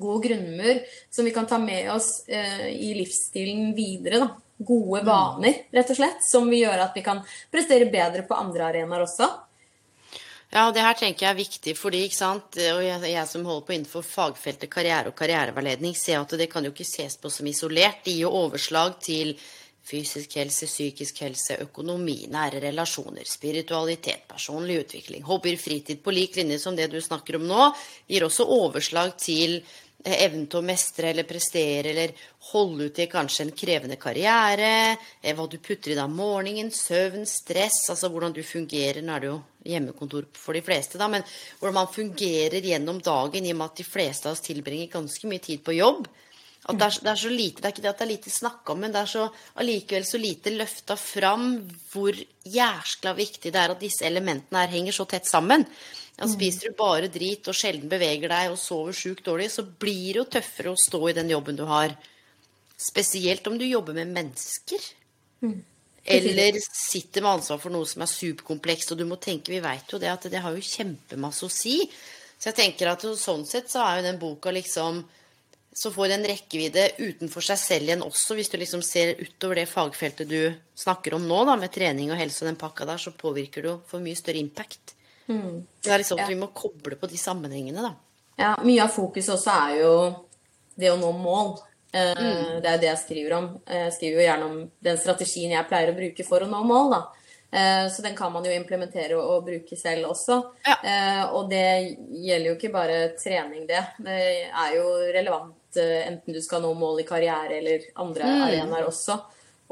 god grunnmur som vi kan ta med oss eh, i livsstilen videre. da gode vaner, rett og slett, som vil gjøre at vi kan prestere bedre på andre arenaer også. Ja, det her tenker jeg er viktig, fordi ikke sant, og jeg, jeg som holder på innenfor fagfeltet karriere og karriereveiledning, ser at det kan jo ikke ses på som isolert. Det gir jo overslag til fysisk helse, psykisk helse, økonomi, nære relasjoner, spiritualitet, personlig utvikling, hobbyer, fritid på lik linje som det du snakker om nå, gir også overslag til Eh, evnen til å mestre eller prestere eller holde ut i kanskje en krevende karriere, eh, hva du putter i deg om morgenen, søvn, stress, altså hvordan du fungerer Nå er det jo hjemmekontor for de fleste, da, men hvordan man fungerer gjennom dagen i og med at de fleste av oss tilbringer ganske mye tid på jobb. At det er, det er, så lite, det er ikke det at det er lite snakk om, men det er så allikevel så lite løfta fram hvor jæskla viktig det er at disse elementene her henger så tett sammen. Ja, spiser du bare drit og sjelden beveger deg og sover sjukt dårlig, så blir det jo tøffere å stå i den jobben du har. Spesielt om du jobber med mennesker. Mm. Eller sitter med ansvar for noe som er superkomplekst, og du må tenke Vi veit jo det at det har jo kjempemasse å si. Så jeg tenker at sånn sett så er jo den boka liksom Så får en rekkevidde utenfor seg selv igjen også, hvis du liksom ser utover det fagfeltet du snakker om nå, da, med trening og helse og den pakka der, så påvirker du for mye større impact. Mm. Det er liksom at ja. vi må koble på de sammenhengene, da. Ja, mye av fokuset også er jo det å nå mål. Eh, mm. Det er det jeg skriver om. Jeg skriver jo gjerne om den strategien jeg pleier å bruke for å nå mål, da. Eh, så den kan man jo implementere og, bruke selv også. Ja. Eh, og det gjelder jo ikke bare trening, det. Det er jo relevant enten du skal nå mål i karriere eller andre mm. arenaer også.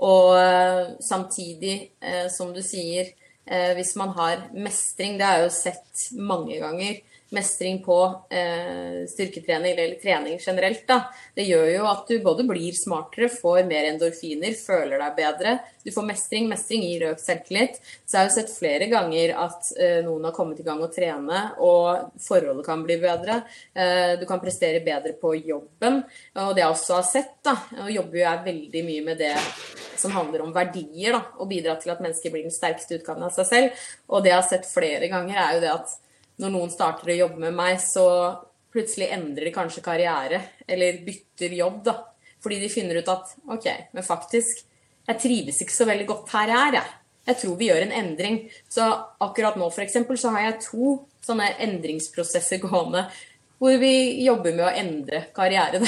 Og samtidig, som du sier, eh, hvis man har mestring. Det har jeg jo sett mange ganger mestring på eh, styrketrening eller trening generelt, da, det gjør jo at du både blir smartere, får mer endorfiner, føler deg bedre. Du får mestring. Mestring gir økt selvtillit. Så jeg har jo sett flere ganger at eh, noen har kommet i gang å trene, og forholdet kan bli bedre. Eh, du kan prestere bedre på jobben. Og det jeg også har sett, da, og jobber jo jeg veldig mye med det som handler om verdier, da, og bidra til at mennesker blir den sterkeste utgaven av seg selv. Og det jeg har sett flere ganger, er jo det at når noen starter å jobbe med meg, så plutselig endrer de kanskje karriere, eller bytter jobb, da. Fordi de finner ut at OK, men faktisk, jeg trives ikke så veldig godt her jeg er, jeg. Jeg tror vi gjør en endring. Så akkurat nå, f.eks., så har jeg to sånne endringsprosesser gående hvor vi jobber med å endre karriere.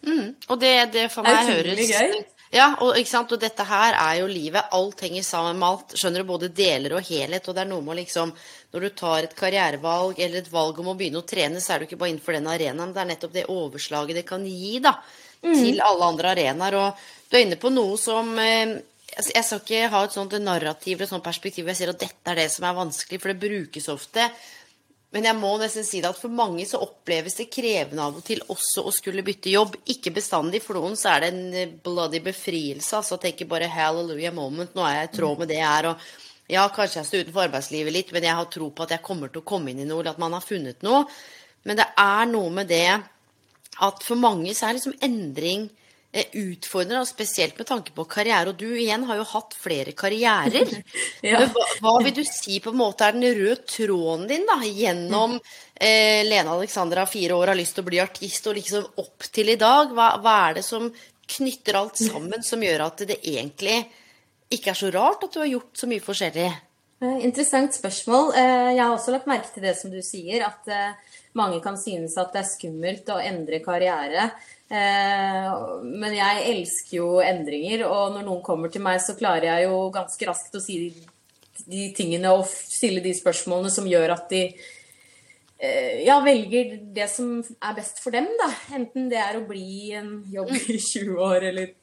Mm, og det, det for meg høres gøy. Ja, og, og, dette her er jo livet. Alt henger sammen med alt. Skjønner du, både deler og helhet. Og det er noe med liksom Når du tar et karrierevalg eller et valg om å begynne å trene, så er du ikke bare innenfor den arenaen. Det er nettopp det overslaget det kan gi, da. Mm. Til alle andre arenaer. Og du er inne på noe som eh, Jeg skal ikke ha et sånt narrativ eller et sånt perspektiv hvor jeg sier at dette er det som er vanskelig, for det brukes ofte. Men jeg må nesten si det at for mange så oppleves det krevende av og til også å skulle bytte jobb. Ikke bestandig. For noen så er det en eh, bloody befrielse. Altså tenker bare 'hallelujah moment', nå er jeg i tråd med det jeg er. Og ja, kanskje jeg står utenfor arbeidslivet litt, men jeg har tro på at jeg kommer til å komme inn i noe, eller at man har funnet noe. Men det er noe med det at for mange så er liksom endring Eh, utfordrende, spesielt med tanke på karriere. Og du igjen har jo hatt flere karrierer. ja. hva, hva, vil du si på en måte er den røde tråden din da, gjennom eh, Lene Alexandra, fire år, har lyst til å bli artist, og liksom opp til i dag? Hva, hva, er det som knytter alt sammen, som gjør at det egentlig ikke er så rart at du har gjort så mye forskjellig? Eh, interessant spørsmål. Eh, jeg har også lagt merke til det som du sier, at mange kan synes at det er skummelt å endre karriere. Eh, men jeg elsker jo endringer, og når noen kommer til meg, så klarer jeg jo ganske raskt å si de, tingene og stille de spørsmålene som gjør at de eh, ja, velger det som er best for dem, da. Enten det er å bli en jobb i 20 år, eller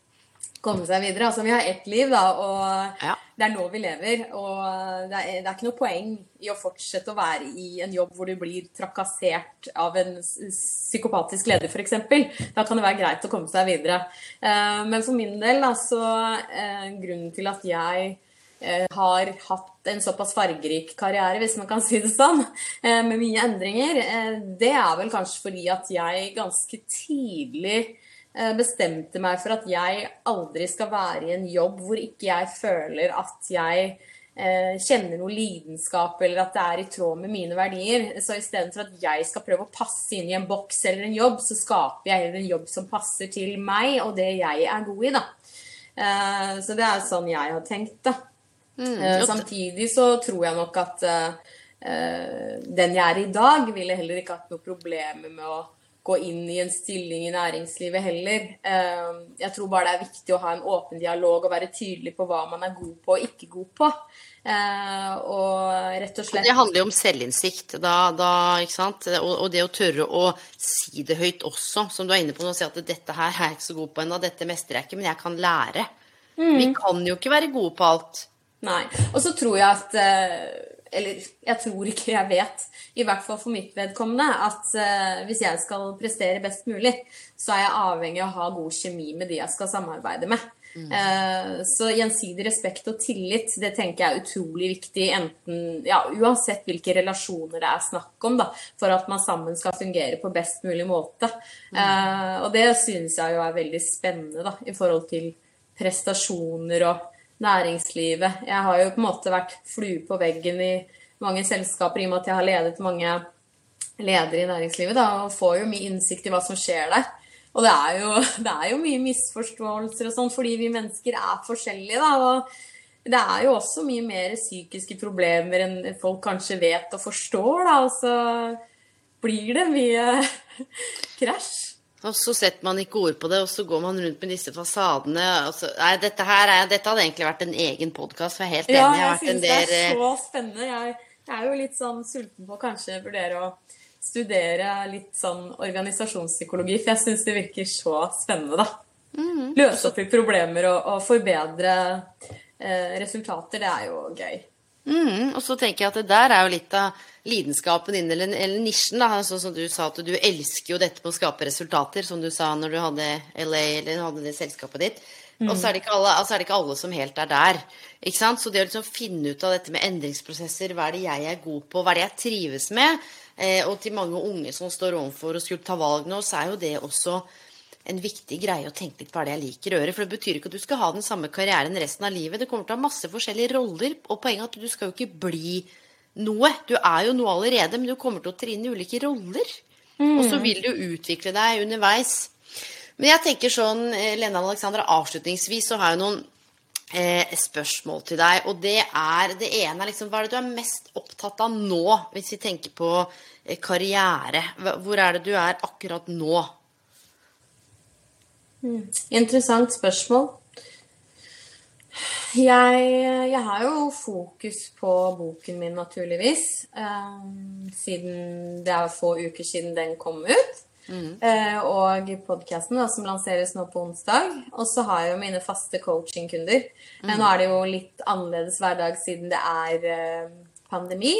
komme seg videre. Altså, vi har ett liv, da, og Ja. det er nå vi lever. Og det er, det er ikke noe poeng i å fortsette å være i en jobb hvor du blir trakassert av en psykopatisk leder, f.eks. Da kan det være greit å komme seg videre. Eh, Men for min del, da, så eh, grunnen til at jeg eh, har hatt en såpass fargerik karriere, hvis man kan si det sånn, med mye endringer, det er vel kanskje fordi at jeg ganske tidlig bestemte meg for at jeg aldri skal være i en jobb hvor ikke jeg føler at jeg eh, kjenner noe lidenskap, eller at det er i tråd med mine verdier. Så istedenfor at jeg skal prøve å passe inn i en boks eller en jobb, så skaper jeg heller en jobb som passer til meg og det jeg er god i, da. Eh, så det er sånn jeg har tenkt, da. Mm, Samtidig så tror jeg nok at eh, eh, den jeg er i dag, ville heller ikke hatt noe problemer med å gå inn i en stilling i næringslivet heller. Eh, Jeg tror bare det er viktig å ha en åpen dialog og være tydelig på hva man er god på og ikke god på. Eh, Og rett og slett Det handler jo om selvinnsikt, da, da, ikke sant? Og, og det å tørre å si det høyt også, som du er inne på nå, si at dette her er jeg ikke så god på ennå, dette mestrer jeg ikke, men jeg kan lære. Vi kan jo ikke være gode på alt. Nei. Og så tror jeg at eh, Eller jeg tror ikke jeg vet, i hvert fall for mitt vedkommende, at uh, hvis jeg skal prestere best mulig, så er jeg avhengig av å ha god kjemi med de jeg skal samarbeide med. Eh, Så gjensidig respekt og tillit, det tenker jeg er utrolig viktig, enten, ja, uansett hvilke relasjoner det er snakk om, da, for at man sammen skal fungere på best mulig måte. Eh, Og det synes jeg jo er veldig spennende, da, i forhold til prestasjoner og næringslivet. Jeg har jo på en måte vært flue på veggen i mange selskaper i og med at jeg har ledet mange ledere i næringslivet, da, og får jo mye innsikt i hva som skjer der. Og det er jo, det er jo mye misforståelser og sånn, fordi vi mennesker er forskjellige, da. Og det er jo også mye mer psykiske problemer enn folk kanskje vet og forstår, da. Og så blir det mye krasj. Og så setter man ikke ord på det, og så går man rundt med disse fasadene. Så, nei, dette her er, dette hadde egentlig vært en egen podkast, for jeg er helt enig. Ja, jeg har jeg syns det er eh, så spennende. Jeg, jeg er jo litt sånn sulten på kanskje vurdere å studere litt sånn organisasjonspsykologi, for jeg syns det virker så spennende, da. Mhm. Løse opp i problemer og, og forbedre eh, resultater, det er jo gøy. Mm, og så tenker jeg at det der er jo litt av lidenskapen din, eller, eller nisjen, da. Sånn som du sa at du elsker jo dette med å skape resultater, som du sa når du hadde LA, eller hadde det selskapet ditt. Og så er, alle, altså er det ikke alle som helt er der. Ikke sant? Så det å liksom finne ut av dette med endringsprosesser, hva er det jeg er god på, hva er det jeg trives med, eh, og til mange unge som står overfor og skulle ta valg nå, så er jo det også en viktig greie å tenke litt på er det jeg liker å gjøre. For det betyr ikke at du skal ha den samme karrieren resten av livet. Det kommer til å ha masse forskjellige roller, og poenget er at du skal jo ikke bli noe. Du er jo noe allerede, men du kommer til å tre inn i ulike roller. Og så vil du utvikle deg underveis. Men jeg tenker sånn, Lena Lene Alexandra, avslutningsvis så har jeg noen eh, spørsmål til deg. Og det er Det ene er liksom Hva er det du er mest opptatt av nå, hvis vi tenker på eh, karriere? Hvor er det du er akkurat nå? Interessant spørsmål. Jeg, jeg har jo fokus på boken min, naturligvis. eh, siden det er få uker siden den kom ut. Eh, og podkasten som lanseres nå på onsdag. Og så har jeg jo mine faste coachingkunder. Men nå er det jo litt annerledes hverdag siden det er eh, pandemi.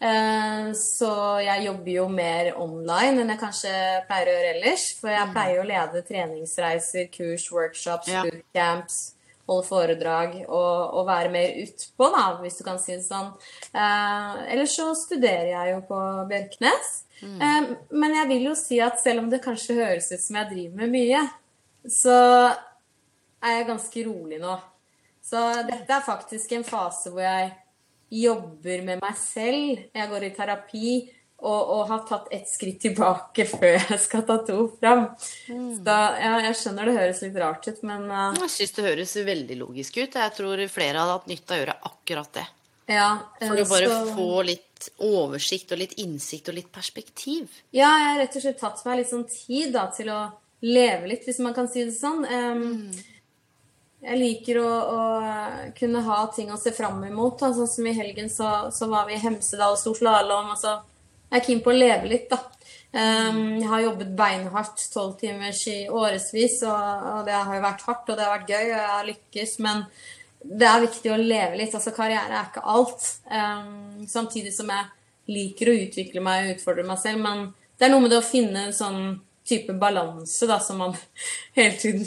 Eh, Så jeg jobber jo mer online enn jeg kanskje pleier å gjøre ellers. For jeg pleier å lede treningsreiser, kurs, workshops, Ja. bootcamps, holde foredrag og, og være mer utpå, da, hvis du kan si det sånn. Eh, ellers så studerer jeg jo på Bjørknes. Eh, men jeg vil jo si at selv om det kanskje høres ut som jeg driver med mye, så er jeg ganske rolig nå. Så dette er faktisk en fase hvor jeg jobber med meg selv. Jeg går i terapi og, og har tatt ett skritt tilbake før jeg skal ta to fram. Så ja, jeg skjønner det høres litt rart ut, men uh, Jeg syns det høres veldig logisk ut. Jeg tror flere hadde hatt nytte av å gjøre akkurat det. ja. For eh, å bare så- få litt oversikt og litt innsikt og litt perspektiv. Ja, jeg har rett og slett tatt meg litt sånn tid da, til å leve litt, hvis man kan si det sånn. Em, Jeg liker å, å kunne ha ting å se fram imot. Da. Sånn som i helgen så, så var vi i Hemsedal og sto slalåm. Altså, jeg er keen på å leve litt, da. Um, jeg har jobbet beinhardt tolv timers i årevis, og, og, det har jo vært hardt, og det har vært gøy, og jeg har lykkes, men det er viktig å leve litt. Altså, karriere er ikke alt. Um, samtidig som jeg liker å utvikle meg og utfordre meg selv, men det er noe med det å finne en sånn type balanse da, som man hele tiden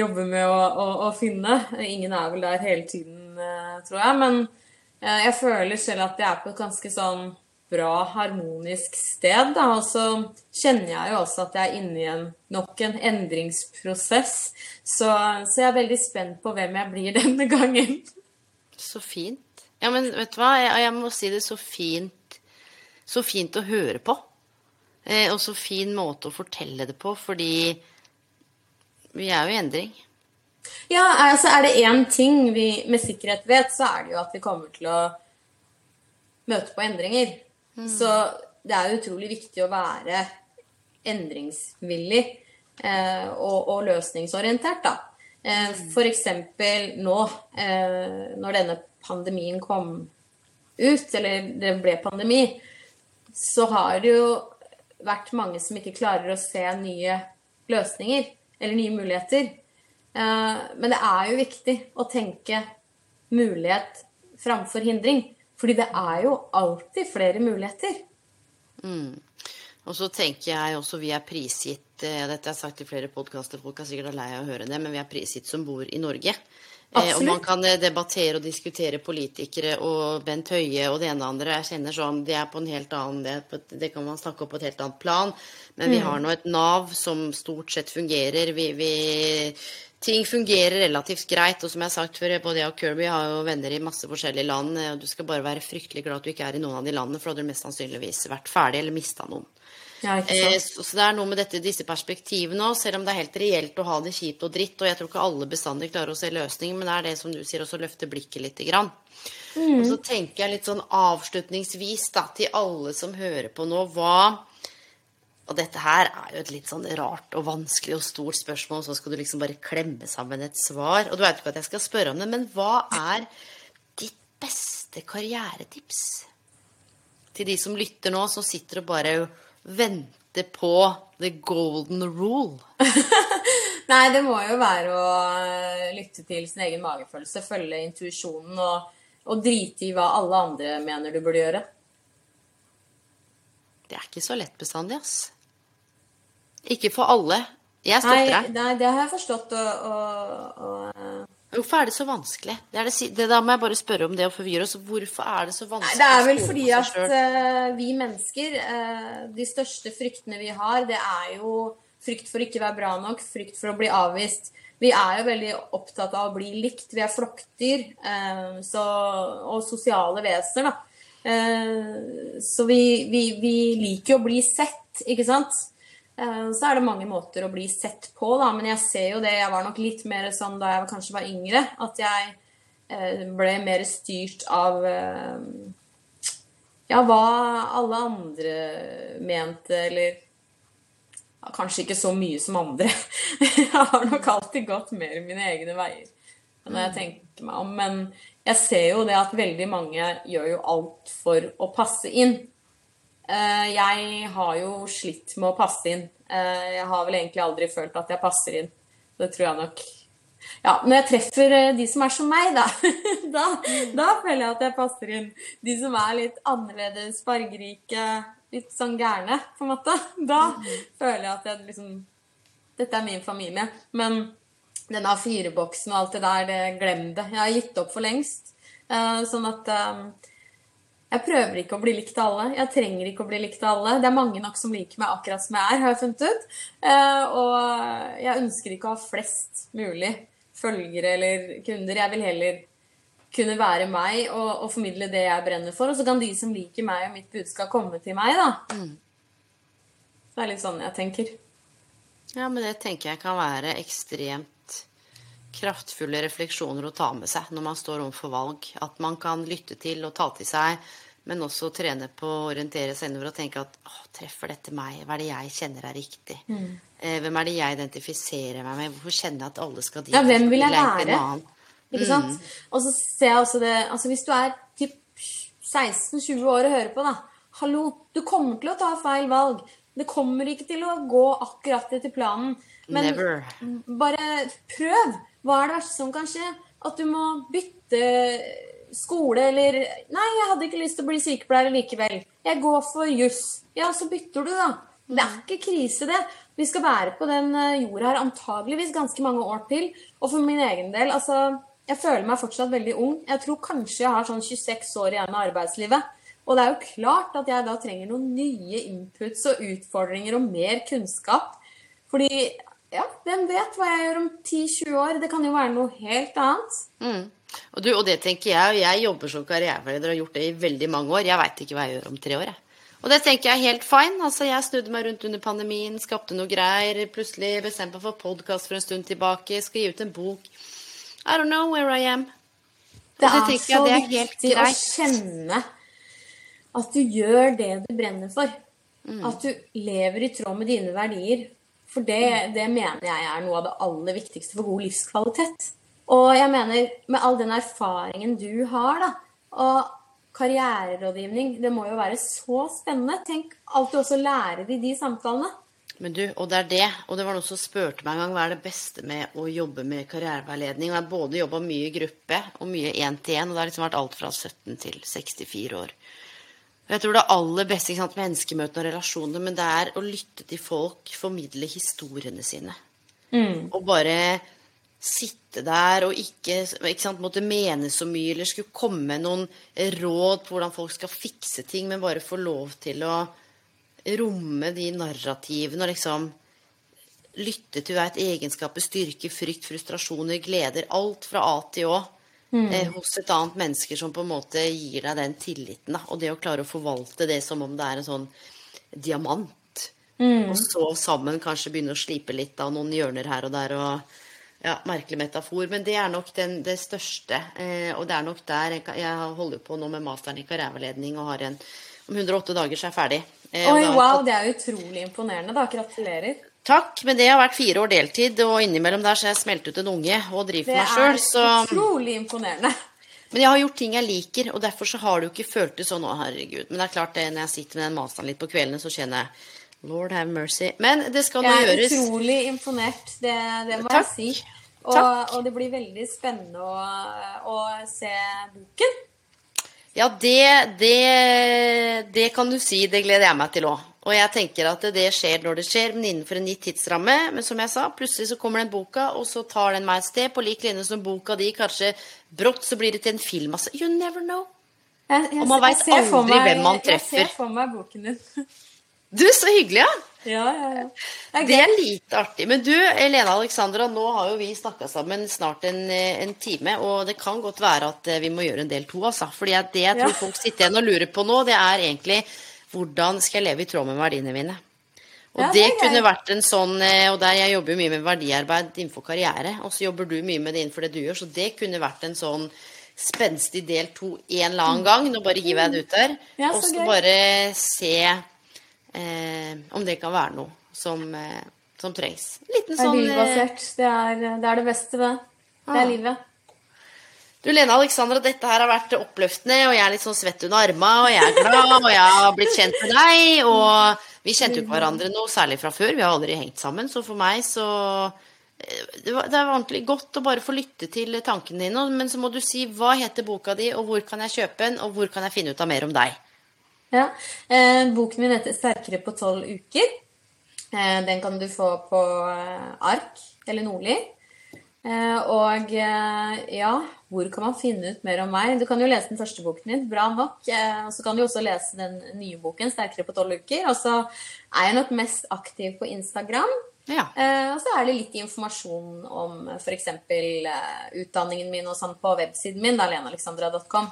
jobber med å, å, å, finne. Ingen er vel der hele tiden, eh, tror jeg, men eh, jeg føler selv at jeg er på et ganske sånn bra, harmonisk sted. Da. Og så kjenner jeg jo også at jeg er inne i en, nok en endringsprosess. Så, så, jeg er veldig spent på hvem jeg blir denne gangen. Så fint. Ja, men vet du hva, jeg, jeg må si det så fint. Så fint å høre på. Eh, og så fin måte å fortelle det på, fordi vi er jo i endring. Ja, altså er det én ting vi med sikkerhet vet, så er det jo at vi kommer til å møte på endringer. Mm. Så det er utrolig viktig å være endringsvillig eh, og, og, løsningsorientert, da. Eh, for eksempel nå, eh, når denne pandemien kom ut, eller det ble pandemi, så har det jo vært mange som ikke klarer å se nye løsninger eller nye muligheter. Eh, men det er jo viktig å tenke mulighet framfor hindring. Fordi det er jo alltid flere muligheter. Mm. Og så tenker jeg også vi er prisgitt eh, Dette har jeg sagt i flere podkaster, folk er sikkert lei av å høre det, men vi er prisgitt som bor i Norge. Absolutt. Eh, og man kan eh, debattere og diskutere politikere og Bent Høie og det ene og andre. Jeg kjenner sånn, Det er på en helt annen, det, det kan man snakke om på et helt annet plan. Men mm. vi har nå et Nav som stort sett fungerer. Vi, vi ting fungerer relativt greit. Og som jeg har sagt før, både jeg og Kirby har jo venner i masse forskjellige land. Og du skal bare være fryktelig glad at du ikke er i noen av de landene, for da hadde du mest sannsynligvis vært ferdig eller mista noen. Ja, eh, så, så, det er noe med dette, disse perspektivene òg, selv om det er helt reelt å ha det kjipt og dritt. Og jeg tror ikke alle bestandig klarer å se løsninger, men det er det som du sier, også løfte blikket lite grann. Mm. Og så tenker jeg litt sånn avslutningsvis da, til alle som hører på nå, hva og dette her er jo et litt sånn rart og vanskelig og stort spørsmål, og så skal du liksom bare klemme sammen et svar. Og du veit ikke at jeg skal spørre om det, men hva er ditt beste karrieretips? Til de som lytter nå, som sitter og bare venter på the golden rule. Nei, det må jo være å eh, lytte til sin egen magefølelse, følge intuisjonen og, og drite i hva alle andre mener du burde gjøre. Det er ikke så lett bestandig, ass. Ikke for alle. Jeg støtter deg. Nei, det har jeg forstått. Og, og, og, Hvorfor er det så vanskelig? Det, det, det Da må jeg bare spørre om det og forvirre oss. Hvorfor er det så vanskelig? Det er vel fordi at uh, vi mennesker, uh, de største fryktene vi har, det er jo frykt for ikke å være bra nok, frykt for å bli avvist. Vi er jo veldig opptatt av å bli likt. Vi er flokkdyr uh, så, og sosiale vesener, da. så vi, vi, vi liker jo å bli sett, ikke sant? Eh, så er det mange måter å bli sett på, da. Men jeg ser jo det. Jeg var nok litt mer sånn da jeg kanskje var yngre, at jeg eh, ble mer styrt av eh, ja, hva alle andre mente, eller ja, Kanskje ikke så mye som andre. jeg har nok alltid gått mer mine egne veier når jeg tenker meg om. Men jeg ser jo det at veldig mange gjør jo alt for å passe inn. Eh, jeg har jo slitt med å passe inn. Eh, jeg har vel egentlig aldri følt at jeg passer inn. Det tror jeg nok Ja, når jeg treffer eh, de som er som meg, da, da, da føler jeg at jeg passer inn. De som er litt annerledes, fargerike, litt sånn gærne, på en måte. Da føler jeg at jeg liksom Dette er min familie. Men denne A4-boksen og alt det der, det, glem det. Jeg har gitt opp for lengst. Sånn at jeg prøver ikke å bli likt av alle. Jeg trenger ikke å bli likt av alle. Det er mange nok som liker meg akkurat som jeg er, har jeg funnet ut. Eh, og jeg ønsker ikke å ha flest mulig følgere eller kunder. Jeg vil heller kunne være meg og, og, formidle det jeg brenner for. Og så kan de som liker meg og mitt budskap, komme til meg, da. Mm. Det er litt sånn jeg tenker. Ja, men det tenker jeg kan være ekstremt kraftfulle refleksjoner å ta med seg når man står overfor valg. At man kan lytte til og ta til seg men også trene på å orientere seg innover og tenke at å, treffer dette meg? Hva er det jeg kjenner er riktig? Mm. Eh, hvem er det jeg identifiserer meg med? Hvorfor kjenner jeg at alle skal dit? Ja, hvem vil jeg være? Ikke sant? Mm. Og så ser jeg også det Altså hvis du er typ 16-20 år og hører på, da. hallo, du kommer til å ta feil valg. Det kommer ikke til å gå akkurat etter planen. Men Never. bare prøv. Hva er det verste som kan skje? At du må bytte skole eller Nei, jeg hadde ikke lyst til å bli sykepleier likevel. Jeg går for juss. Ja, så bytter du, da. Det er ikke krise, det. Vi skal være på den eh, jorda her antageligvis ganske mange år til. Og for min egen del, altså Jeg føler meg fortsatt veldig ung. Jeg tror kanskje jeg har sånn 26 år igjen av arbeidslivet. Og det er jo klart at jeg da trenger noen nye inputs og utfordringer og mer kunnskap. Fordi ja, hvem vet hva jeg gjør om 10-20 år? Det kan jo være noe helt annet. Mm. Og, du, og det tenker jeg, og jeg jobber som karriereleder og har gjort det i veldig mange år. Jeg veit ikke hva jeg gjør om tre år, jeg. Og det tenker jeg er helt fine. Altså, jeg snudde meg rundt under pandemien, skapte noe greier. Plutselig bestemte meg for podkast for en stund tilbake. Skal gi ut en bok. I don't know where I am. Det det er så det er viktig å kjenne at du gjør det du brenner for. Mm. At du lever i tråd med dine verdier. For det, det mener jeg er noe av det aller viktigste for god livskvalitet. Og jeg mener, med all den erfaringen du har, da, og karriererådgivning, det må jo være så spennende. Tenk alt du også lærer de de samtalene. Men du, og det er det. Og det var noen som spurte meg en gang hva er det beste med å jobbe med karriereveiledning. Og jeg har både jobba mye i gruppe og mye én-til-én, og det har liksom vært alt fra 17 til 64 år. Og Jeg tror det aller beste ikke sant, menneskemøtene og relasjonene, men det er å lytte til folk, formidle historiene sine. Og bare sitte der og ikke, ikke sant, måtte mene så mye eller skulle komme med noen råd på hvordan folk skal fikse ting, men bare få lov til å romme de narrativene og liksom lytte til hva et egenskaper, styrke, frykt, frustrasjoner, gleder. Alt fra A til Å. Eh, hos et annet menneske som på en måte gir deg den tilliten. Da. Og det å klare å forvalte det som om det er en sånn diamant. Og så sammen kanskje begynne å slipe litt av noen hjørner her og der. og ja, Merkelig metafor, men det er nok den, det største. Eh, og det er nok der Jeg, jeg holder på nå med masteren i karriereveiledning og har en Om 108 dager så er jeg ferdig. Eh, Oi, wow, tatt- det er utrolig imponerende. da. Gratulerer. Takk, men det har vært fire år deltid, og innimellom der så har jeg smelt ut en unge og driver Det for meg er sjøl, så utrolig imponerende. Men jeg har gjort ting jeg liker, og derfor så har det jo ikke føltes sånn, å herregud. Men det er klart det, når jeg sitter med den masteren litt på kveldene, så kjenner jeg Lord have mercy. Men det skal nå gjøres. Jeg er utrolig imponert, det, det må Takk. jeg si. Og, og det blir veldig spennende å, å se boken. Ja, det, det, det kan du si. Det gleder jeg meg til òg. Og jeg tenker at det skjer når det skjer, men innenfor en gitt tidsramme. Men som jeg sa, plutselig så kommer den boka, og så tar den meg et sted, på lik linje som boka di. Kanskje brått så blir det til en film. Altså, you never know. Jeg, jeg, Og man veit aldri meg- hvem man treffer. Jeg ser for meg boken din. Du, så hyggelig, ja. ja, ja, ja. Det er Det er lite artig. Men du, Elena Alexandra, nå har jo vi snakka sammen snart en, eh, en time, og det kan godt være at eh, vi må gjøre en del to, altså. For det jeg tror folk sitter igjen og lurer på nå, det er egentlig hvordan skal jeg leve i tråd med verdiene mine? Og Ja, det, det kunne vært en sånn eh, Og der jeg jobber jo mye med verdiarbeid innenfor karriere, og så jobber du mye med det innenfor det du gjør, så det kunne vært en sånn spenstig del to en eller annen gang. Nå bare hiver jeg det ut der. Mm. Ja, og så bare se eh, om det kan være noe som, eh, som trengs. Liten sånn Det er livbasert. Det er, det er det beste, det. Det Ah. er livet. Du Lena Alexandra, dette her har vært oppløftende, og jeg er litt sånn svett under armene, og jeg er glad, og jeg har blitt kjent med deg, og vi kjente jo ikke hverandre noe særlig fra før, vi har aldri hengt sammen, så for meg så eh, det var, det var ordentlig godt å bare få lytte til tankene dine, men så må du si hva heter boka di, og hvor kan jeg kjøpe den, og hvor kan jeg finne ut av mer om deg? Ja. Eh, boken min heter 'Sterkere på tolv uker'. Eh, den kan du få på eh, ark eller Nordli. Eh, og ja, hvor kan man finne ut mer om meg? Du kan jo lese den første boken min, bra nok. Eh, og så kan du også lese den nye boken, 'Sterkere på tolv uker'. Og så er jeg nok mest aktiv på Instagram. Ja. Eh, og så er det litt informasjon om f.eks. Eh, utdanningen min og sånn på websiden min, da, lenealexandra.com.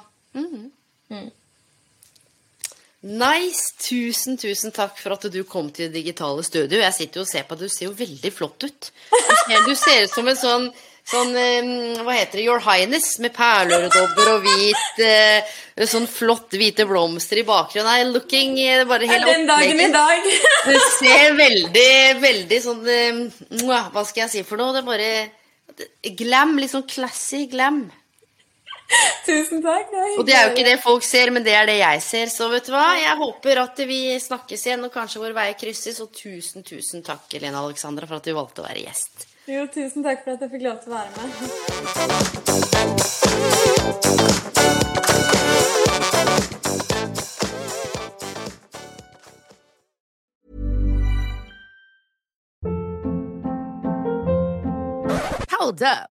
Nice! Tusen, tusen takk for at du kom til det digitale studio. Jeg sitter jo og ser på deg, du ser jo veldig flott ut. Du ser, du ser ut som en sånn, sånn Hva heter det? Your Highness med perleøredobber og hvit eh, Sånn flott hvite blomster i bakgrunnen. Nei, looking eh, bare helt Den dagen i dag! Du ser veldig, veldig sånn Hva skal jeg si for noe? Det er bare Glam. Litt sånn classy glam. Tusen takk. Det og det er jo ikke det folk ser, men det er det jeg ser. Så vet du hva, jeg håper at vi snakkes igjen, og kanskje våre veier krysses. Og tusen, tusen takk, Elena Alexandra, for at du valgte å være gjest. Jo, tusen takk for at jeg fikk lov til å være med. Hold up.